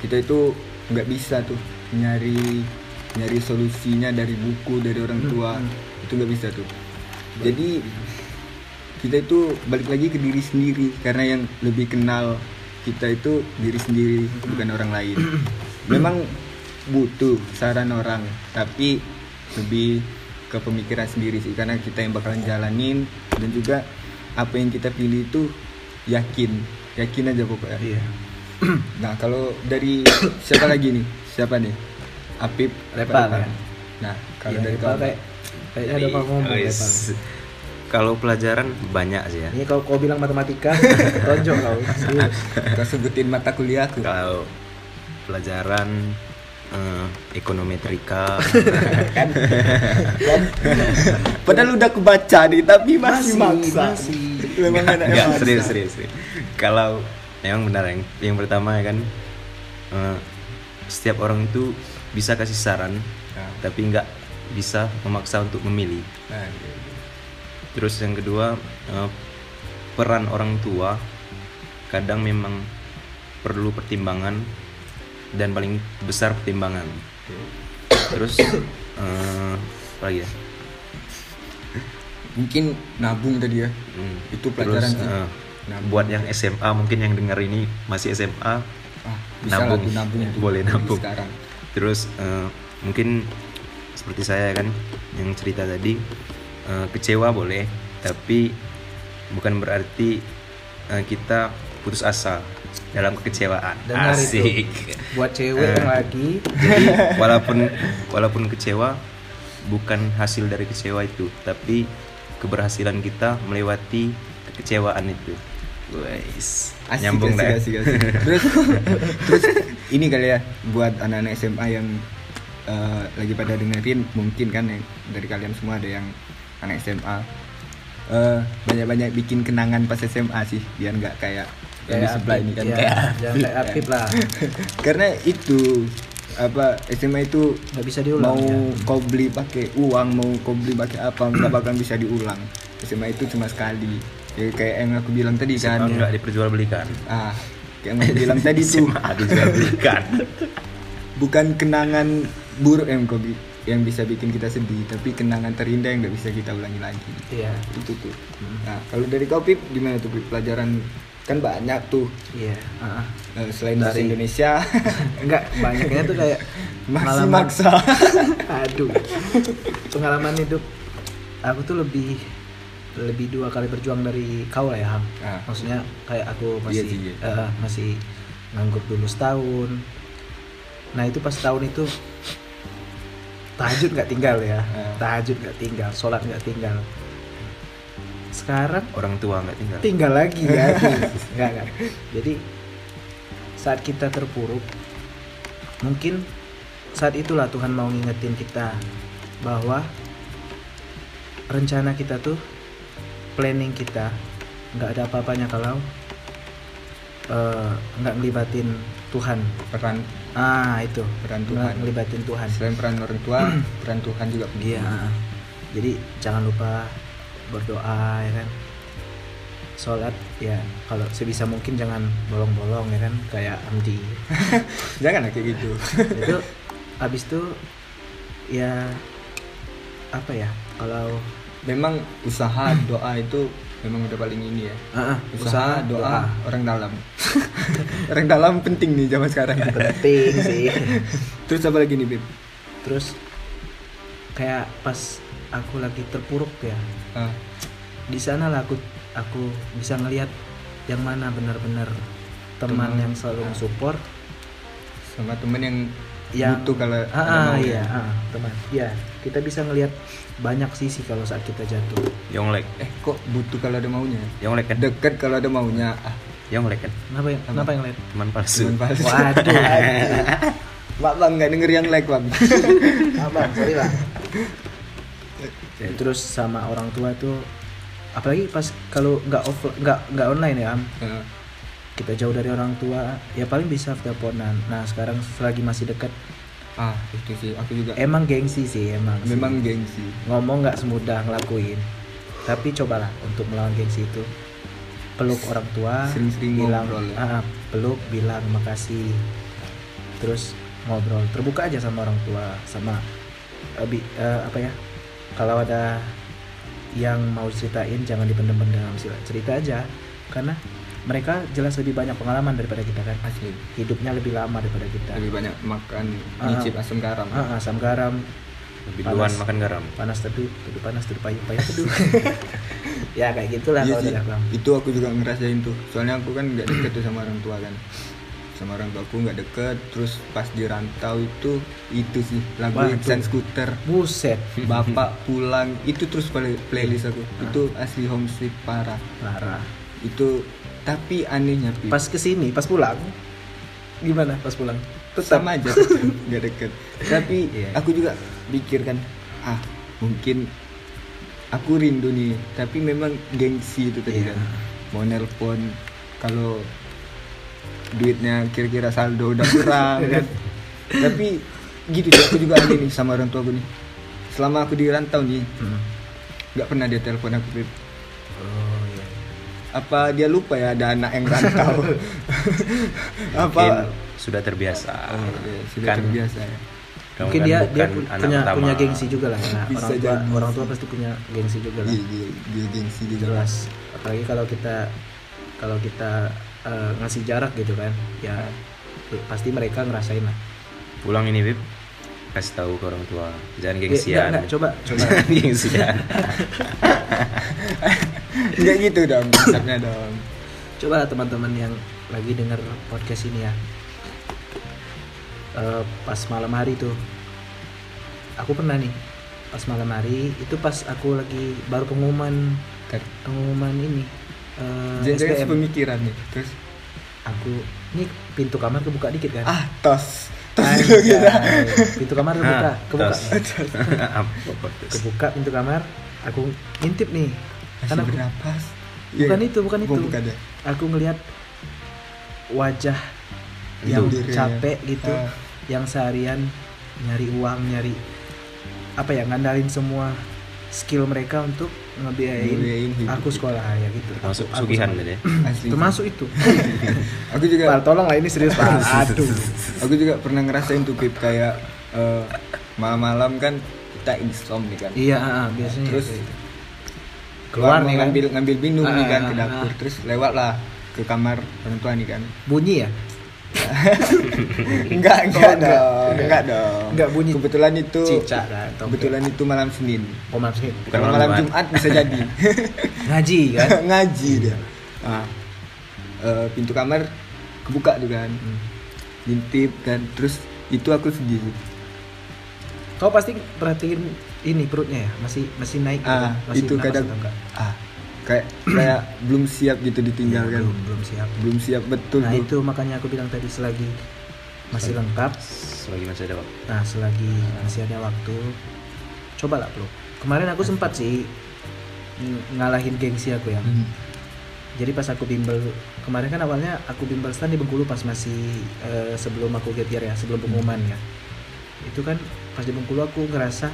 kita itu nggak bisa tuh nyari nyari solusinya dari buku dari orang Hmm, tua. hmm. itu nggak bisa tuh. Jadi kita itu balik lagi ke diri sendiri. Karena yang lebih kenal kita itu diri sendiri bukan orang lain. *clears throat* Memang butuh saran orang tapi lebih ke pemikiran sendiri sih karena kita yang bakalan jalanin dan juga apa yang kita pilih itu yakin yakin aja pokoknya iya *clears throat* nah kalau dari siapa lagi nih siapa nih Apip Lepal, Lepal. ya? nah kalau Iya, dari kau kayak kayaknya ada apa ngomong Wis. Lepal. kalau pelajaran banyak sih ya ini kalau kau bilang matematika *laughs* tonjok kau kau sebutin mata kuliahku kalau pelajaran eh, ekonometrika *laughs* kan? *laughs* Padahal udah kebaca nih tapi masih, maksa. masih. Memang nggak, yang serius serius serius. kalau memang benar yang yang pertama ya kan eh, setiap orang itu bisa kasih saran Nah, tapi nggak bisa memaksa untuk memilih. Nah, iya. terus yang kedua eh, peran orang tua kadang memang perlu pertimbangan dan paling besar pertimbangan. Terus *coughs* eh, apa lagi ya? Mungkin nabung tadi ya. Hmm, Itu pelajaran terus, Nabung. buat yang SMA mungkin yang dengar ini masih SMA ah, bisa nabung, tuh nabung tuh *laughs* boleh nabung. sekarang. Terus eh, mungkin seperti saya kan yang cerita tadi eh, kecewa boleh tapi bukan berarti eh, kita putus asa dalam kekecewaan dengar asik itu buat cewek Eh. yang lagi jadi walaupun walaupun kecewa bukan hasil dari kecewa itu tapi keberhasilan kita melewati kekecewaan itu Guys, Asik, nyambung asik, dah. ya? asik, asik. terus terus ini kali ya buat anak-anak SMA yang eh, lagi pada dengerin mungkin kan yang dari kalian semua ada yang anak SMA eh, banyak-banyak bikin kenangan pas SMA sih biar nggak kayak yang di sebelah ini kan? Iya, kayak jangan kayak Apip lah. *laughs* Karena itu apa SMA itu nggak bisa diulang mau ya. kau beli pakai uang mau kau beli pakai apa nggak bakal bisa diulang. SMA itu cuma sekali. Ya kayak yang aku bilang tadi kan SMA nggak diperjualbelikan. Ah kayak yang aku bilang tadi *laughs* tuh. SMA dijualbelikan. *laughs* Bukan kenangan buruk yang kau yang bisa bikin kita sedih tapi kenangan terindah yang nggak bisa kita ulangi lagi. Iya. Itu tuh. Nah kalau dari kau pip gimana tuh Pip? pelajaran kan banyak tuh. Iya. Ah, ah. Eh, selain Dari- Indonesia. *laughs* Enggak banyaknya tuh kayak *laughs* masih pengalaman- maksa. *laughs* Aduh. Pengalaman hidup aku tuh lebih lebih dua kali berjuang dari kau lah ya Ham. Ah. maksudnya kayak aku Iya masih sih, iya. eh, masih nganggur dulu setahun. Nah itu pas tahun itu tahajud nggak tinggal ya. Ah. tahajud nggak tinggal sholat nggak tinggal sekarang orang tua nggak tinggal. tinggal lagi ya. *laughs* Nggak nggak. Jadi saat kita terpuruk mungkin saat itulah Tuhan mau ngingetin kita bahwa rencana kita tuh planning kita nggak ada apa-apanya kalau eh, nggak ngelibatin Tuhan. Peran. Ah itu. Peran nggak Tuhan. ngelibatin Tuhan. Selain peran orang tua peran Tuhan juga penting. Iya. Jadi jangan lupa berdoa ya kan. Sholat ya kalau sebisa mungkin jangan bolong-bolong ya kan? Kayak Amdi. *laughs* jangan kayak gitu. *laughs* Itu habis itu ya apa ya? Kalau memang usaha *clears throat* doa itu memang udah paling ini ya. Ah, ah, usaha, doa, orang dalam. *laughs* Orang dalam penting nih zaman sekarang. Penting sih. terus apa lagi nih Bib? Terus kayak pas aku lagi terpuruk ya. Ah, di sana lah aku aku bisa ngelihat yang mana benar-benar teman Teman. yang selalu support. Sama temen yang yang butuh kalau ah, ah, mau iya ya. ah, teman. Ya kita bisa ngelihat banyak sisi kalau saat kita jatuh. Yonglek. Eh kok butuh kalau ada maunya? Yonglek kan? Deket kalau ada maunya. Ah. Yonglek kan? Kenapa yang kenapa yang lain teman palsu. Cuman palsu. Waduh Pak *laughs* bang nggak denger yang like bang abang sorry bang *laughs* Ya, terus sama orang tua tuh apalagi pas kalau nggak off nggak nggak online ya Am. Ah, kita jauh dari orang tua ya paling bisa teleponan. Nah sekarang selagi masih dekat ah itu sih aku juga. emang gengsi sih emang sih. memang gengsi. Ngomong nggak semudah ngelakuin. Tapi cobalah untuk melawan gengsi itu. Peluk orang tua Sering-sering bilang ngobrol ya. ah, peluk bilang makasih terus ngobrol terbuka aja sama orang tua sama eh, bi- eh, apa ya kalau ada yang mau ceritain jangan dipendam-pendam sila cerita aja. Karena mereka jelas lebih banyak pengalaman daripada kita kan? Asli. Hidupnya lebih lama daripada kita. Lebih banyak makan Ah. nyicip asam garam. Ah, ah, asam garam. Lebih Panas. duluan makan garam. Panas teduh teduh panas teduh payung payung teduh. *laughs* *laughs* Ya kayak gitulah Iya kalau sih, itu aku juga ngerasain tuh. Soalnya aku kan nggak deket tuh sama orang tua kan sama orang tua aku nggak deket. Terus pas di rantau itu itu sih lagu. Iksan Scooter. Buset. *laughs* Bapak pulang itu terus play- playlist aku. Itu asli homesick parah. Parah. Itu tapi anehnya Pi, pas ke sini pas pulang gimana pas pulang? Sama aja *laughs* nggak deket. Tapi Iya. aku juga pikir kan ah mungkin aku rindu nih. Tapi memang gengsi itu tadi Iya. kan. Mau nelpon kalau duitnya kira-kira saldo udah kurang *laughs* kan. Tapi gitu sih aku juga aneh nih sama orang tua aku nih. Selama aku di rantau nih Hmm. nggak pernah dia telepon aku Beb. oh iya. Apa dia lupa ya ada anak yang rantau? *laughs* Apa? Mungkin sudah terbiasa. Oh, iya, sudah Kan terbiasa ya. Kamu mungkin kan dia dia punya pertama. punya gengsi juga lah nah, Bisa orang tua jadi. orang tua pasti punya gengsi juga lah. Iya, dia, dia gengsi dia jelas. Apalagi kalau kita kalau kita eh, ngasih jarak gitu kan. Ya pasti mereka ngerasain lah. Pulang ini Bib. Kasih tahu ke orang tua. Jangan Eh, gengsian. enggak, enggak, coba coba. *laughs* Gengsian. *laughs* Enggak gitu dong, konsepnya dong. coba lah teman-teman yang lagi denger podcast ini ya. Eh, pas malam hari tuh. Aku pernah nih pas malam hari itu pas aku lagi baru pengumuman. Pengumuman ini eh, Jangan SBM. pemikiran nih. Terus aku ini pintu kamar kebuka dikit kan ah tos. Tos dulu kita. pintu kamar kebuka Nah, kebuka *laughs* *laughs* kebuka pintu kamar aku intip nih Masih Karena aku- bernapas. bukan Iya. itu bukan itu bukan ya. aku ngelihat wajah yang Dirinya. capek gitu Ah. yang seharian nyari uang nyari apa ya ngandalin semua skill mereka untuk Ngebiayain aku sekolah ya gitu masuk Aku- aku sugihan ya? *laughs* Termasuk itu *laughs* Aku juga Pak, tolong lah ini serius pak *laughs* aduh aku juga pernah ngerasain tuh Pip kayak eh, malam-malam kan kita insomnia kan. iya ah, ah, biasanya Terus gitu. keluar keluar nih kan ngambil ngambil minum nih Ah, kan ah, ke dapur ah. terus lewat lah ke kamar orang tua nih kan Bunyi ya? *laughs* enggak enggak enggak. dong enggak dong Enggak bunyi. kebetulan itu Cicak kan, atau kebetulan itu malam Senin Oh maaf sih. Bukan malam malam Jumat. Jumat bisa jadi *laughs* Ngaji kan? *laughs* ngaji dia nah, eh, pintu kamar kebuka tuh kan Hmm. ngintip kan terus itu aku sedih Kau pasti perhatiin ini perutnya ya? Masih masih naik gitu ah kan? Masih itu kadang ah kayak kayak belum siap gitu ditinggal Iya, kan belum, belum siap. belum siap betul Nah itu makanya aku bilang tadi selagi masih lengkap, selagi masih ada waktu nah selagi masih ada waktu, cobalah peluk. Kemarin aku sempat sih ng- ngalahin gengsi aku ya. Hmm. Jadi pas aku bimbel kemarin kan awalnya aku bimbel stand di Bengkulu pas masih eh, sebelum aku get year ya, sebelum pengumuman ya. Itu kan pas di Bengkulu aku ngerasa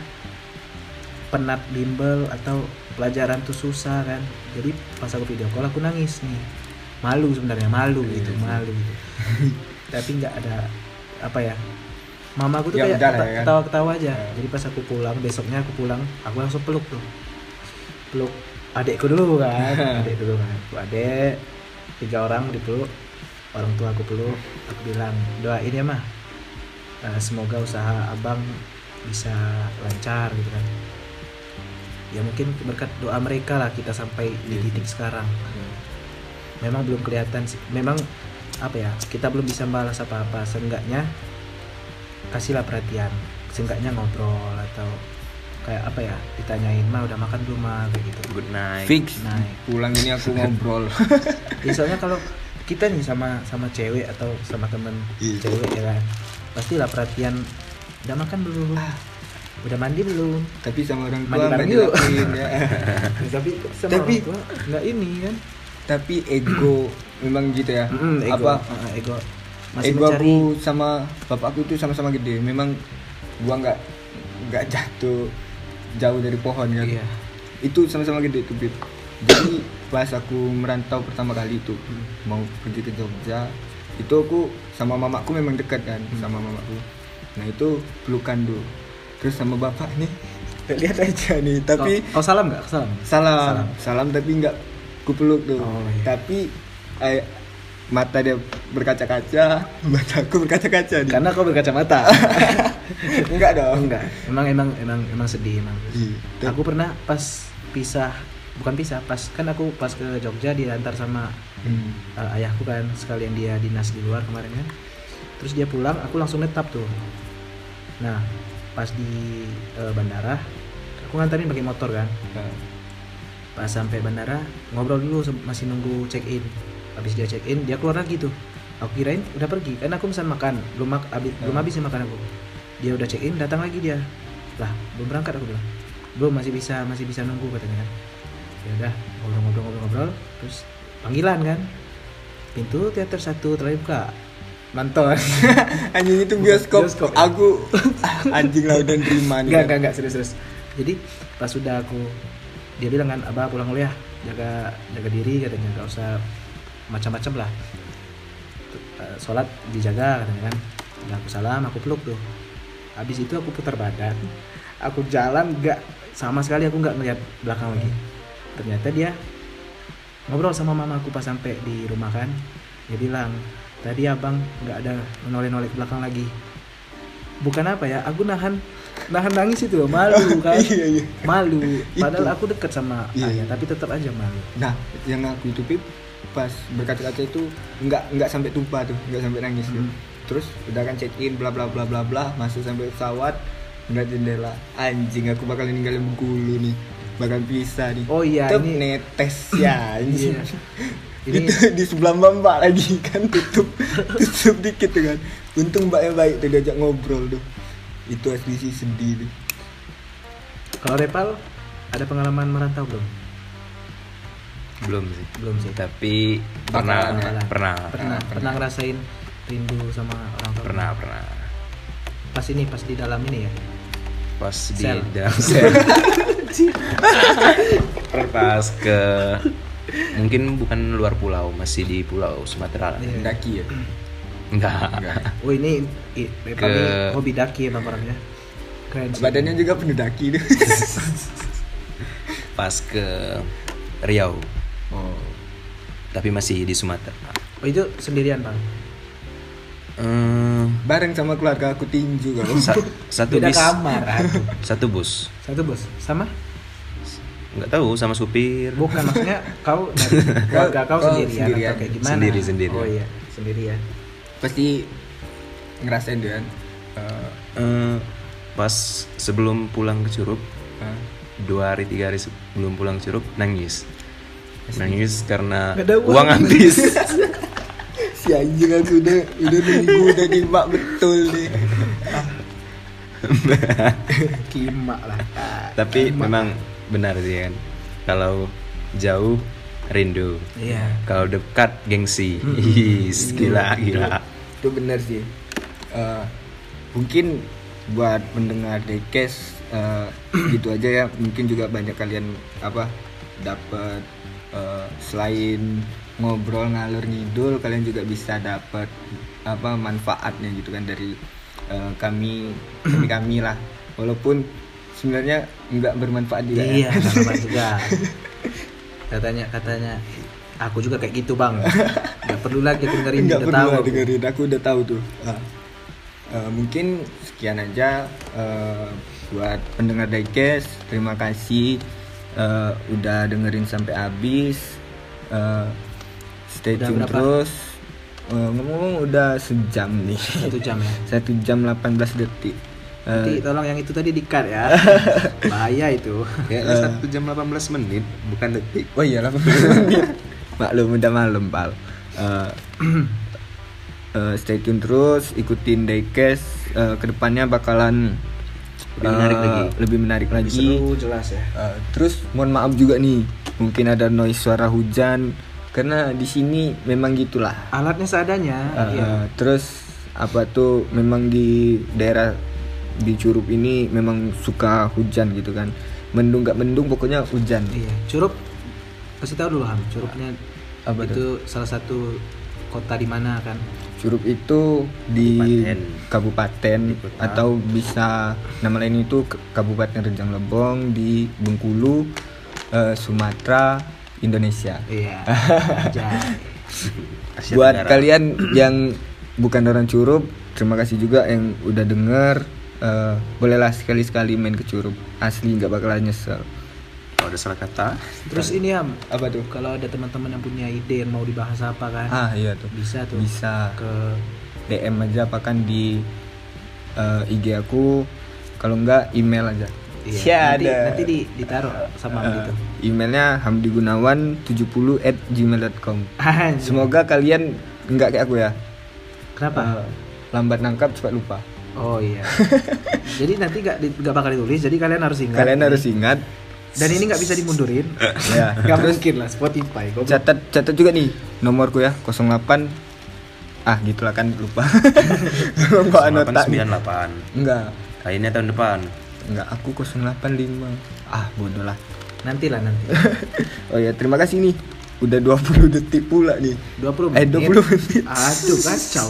penat bimbel atau pelajaran tuh susah kan. Jadi pas aku video call aku nangis nih. Malu sebenarnya, malu Iya, gitu, iya. malu gitu. *laughs* Tapi nggak ada apa ya? Mama aku tuh Ya kayak udah lah keta- ya kan. ketawa-ketawa aja. Ya. Jadi pas aku pulang, besoknya aku pulang, aku langsung peluk tuh. Peluk adekku dulu kan, *laughs* adek dulu kan. Aku adek, tiga orang dipeluk, orang tua aku peluk, aku bilang doain ya mah. Eh, semoga usaha abang bisa lancar gitu kan. Ya mungkin berkat doa mereka lah kita sampai di Iya. titik sekarang. Memang belum kelihatan sih. Memang apa ya? Kita belum bisa balas apa-apa. Seenggaknya kasihlah perhatian. Seenggaknya ngobrol atau kayak apa ya? Ditanyain mah udah makan belum mah kayak gitu. good night fix Naik. pulang ini aku *laughs* ngobrol *laughs* Ya, soalnya kalau kita nih sama sama cewek atau sama temen Iya. cewek ya kan pastilah perhatian udah makan belum udah mandi belum? Tapi sama orang tua Mandi bareng yuk. ya. *laughs* Tapi sama Tapi- orang tua nggak ini kan? tapi ego memang gitu ya. Mm, ego. Apa? Ah, ego. Masih ego mencari. aku sama bapakku tuh sama-sama gede. Memang gua nggak nggak jatuh jauh dari pohon kan? Iya. Itu sama-sama gede tuh Bib. jadi pas aku merantau pertama kali itu mau pergi ke Jogja itu aku sama mamaku memang dekat kan? Sama mamaku. Nah itu pelukan tuh terus sama bapak nih. Lihat aja nih tapi kau, kau salam nggak? Kau salam. Salam. Salam, tapi nggak ku peluk tuh. Oh, iya. tapi eh, mata dia berkaca-kaca. *laughs* Mataku berkaca-kaca nih. Karena kau berkacamata. *laughs* Enggak dong. Enggak emang emang emang emang sedih emang. Iya. aku pernah pas pisah bukan pisah pas kan aku pas ke Jogja diantar sama Hmm. uh, ayahku kan sekalian dia dinas di luar kemarin kan. Terus dia pulang aku langsung netap tuh. Nah pas di uh, bandara aku nganterin pakai motor kan. Nah, pas sampai bandara ngobrol dulu masih nunggu check in habis dia check in dia keluar lagi tuh. Aku kirain udah pergi karena aku pesan makan belum mak habis belum habis makan aku. Dia udah check in datang lagi dia. Lah belum berangkat aku bilang. Belum masih bisa masih bisa nunggu katanya kan. Ya udah ngobrol-ngobrol-ngobrol terus panggilan kan. Pintu teater satu telah dibuka nonton *laughs* anjing itu bioskop, bioskop, ya? aku *laughs* anjing lah udah terima nih Enggak, enggak, enggak, serius, serius. Jadi pas sudah aku dia bilang kan, "Abah pulang dulu ya. Jaga jaga diri katanya, enggak usah macam-macam lah." Eh, Sholat dijaga katanya kan. Udah aku salam, aku peluk tuh. Habis itu aku putar badan. Aku jalan enggak sama sekali aku enggak ngeliat belakang lagi. Ternyata dia ngobrol sama mama aku pas sampai di rumah kan. Dia bilang, "Tadi Abang enggak ada menoleh-noleh ke belakang lagi." bukan apa ya aku nahan nahan nangis itu loh, malu *laughs* kan Iya, iya. malu Itu. padahal aku dekat sama Iya, ayah iya. tapi tetap aja malu nah yang aku itu Pip pas berkaca-kaca itu nggak nggak sampai tumpah tuh nggak sampai nangis tuh. Hmm. terus udah kan check in bla bla bla bla bla masuk sampai pesawat ngeliat jendela anjing aku bakal ninggalin Bengkulu nih bakal bisa nih Oh iya, Tep, ini- netes ya *laughs* anjing Iya. Ini- itu *laughs* di sebelah mbak mbak lagi *laughs* kan tutup tutup dikit tuh kan. Untung mbaknya baik tuh diajak ngobrol tuh. Itu asli sih sedih tuh. Kalau Repal ada pengalaman merantau belum? Belum sih. Belum sih. Tapi pernah ya? pernah. Pernah pernah. pernah ngerasain rindu sama orang tua? Pernah pernah. Pas ini pas di dalam ini ya? Pas di Sel. dalam sel. *laughs* Pas ke mungkin bukan luar pulau masih di pulau Sumatera Iya. daki ya enggak Enggak. oh ini i- Ke- ini hobi daki emang orangnya keren sih badannya juga penuh daki *laughs* pas ke Riau oh tapi masih di Sumatera. Oh itu sendirian bang? Eh, Bareng sama keluarga aku tinju kalau. sa- satu Beda bis, kamar. aduh. satu bus. Satu bos sama? Nggak tahu sama supir. Bukan maksudnya kau *laughs* dari keluarga kau Oh, sendirian, sendirian. atau kayak gimana? Sendiri, sendiri. Oh iya sendirian. Pasti ngerasain dia kan. Eh, Eh, pas sebelum pulang ke Curup, eh, dua hari tiga hari sebelum pulang ke Curup nangis. Nangis karena uang. uang habis. *laughs* si anjing aku udah udah nunggu udah nyimak betul nih. *laughs* Kimak lah. Ah, Tapi kimak. memang benar sih kan. Kalau jauh rindu. Iya. Kalau dekat gengsi. Hmm. Ih, gila gila. Itu benar sih. Eh, mungkin buat pendengar Dekes eh, *clears throat* gitu aja ya. Mungkin juga banyak kalian apa dapat eh, selain ngobrol ngalur ngidul kalian juga bisa dapat apa manfaatnya gitu kan dari eh, kami *clears throat* kami kami lah walaupun sebenarnya nggak bermanfaat juga ya. Iya, sama *laughs* juga. Katanya katanya aku juga kayak gitu bang. Gak perlu lagi dengerin nggak udah perlu tahu. dengerin aku udah tahu tuh Ah. Eh, mungkin sekian aja eh, buat pendengar Diecast terima kasih eh, udah dengerin sampai habis Eh, stay Udah tune berapa? terus ngomong-ngomong udah sejam nih Satu jam ya. *laughs* satu jam 18 detik Nanti tolong yang itu tadi di-cut ya. *laughs* Bahaya itu. Ya, Eh. satu jam 18 menit, bukan detik. Oh iya 18 *laughs* menit. Maklum udah malam, Pal. Eh, *clears throat* eh, stay tune terus, ikutin Diecast. Eh, ke depannya bakalan Lebih menarik eh, lagi. Lebih menarik Lebih lagi. seru jelas ya. Eh, terus mohon maaf juga nih, mungkin ada noise suara hujan karena di sini memang gitulah. Alatnya seadanya. Eh, iya. eh, terus apa tuh memang di daerah di Curup ini memang suka hujan gitu kan. Mendung gak mendung pokoknya hujan. Iya. Curup kasih tahu dulu Ham. Curupnya Apa itu salah satu kota di mana kan? Curup itu di kabupaten, Di kota. atau bisa nama lain itu Kabupaten Rejang Lebong di Bengkulu, eh, Sumatera, Indonesia. Iya. *laughs* Buat Tenggara. kalian yang bukan orang Curup, terima kasih juga yang udah denger. Eh, bolehlah sekali-sekali main ke Curup. Asli nggak bakalan nyesel. Kalau ada salah kata, Terus ini Ham, Apa tuh? kalau ada teman-teman yang punya ide yang mau dibahas apa kan? Ah iya tuh. Bisa tuh. Bisa Ke DM aja apa kan di eh, IG aku. Kalau enggak email aja. iya. Sia, nanti, ada. nanti di, ditaruh sama Eh, gitu. emailnya hamdigunawan70 at gmail.com semoga kalian nggak kayak aku ya Kenapa? Eh, lambat nangkap cepat lupa Oh iya. *laughs* jadi nanti gak, di- gak bakal ditulis, jadi kalian harus ingat. kalian harus ingat Dan ini nggak bisa dimundurin. *laughs* ya Gak mungkin lah Spotify. Goblok. catat catat juga nih nomorku ya 08 ah gitulah kan lupa *laughs* Kok anota nih? 98. enggak Lainnya tahun depan. enggak aku 085 ah bodoh lah Nanti lah nanti. oh ya terima kasih nih udah 20 detik pula nih 20 Eh, menit. 20 menit. Aduh kacau.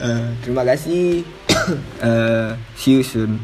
Eh, terima kasih. *coughs* Eh, see you soon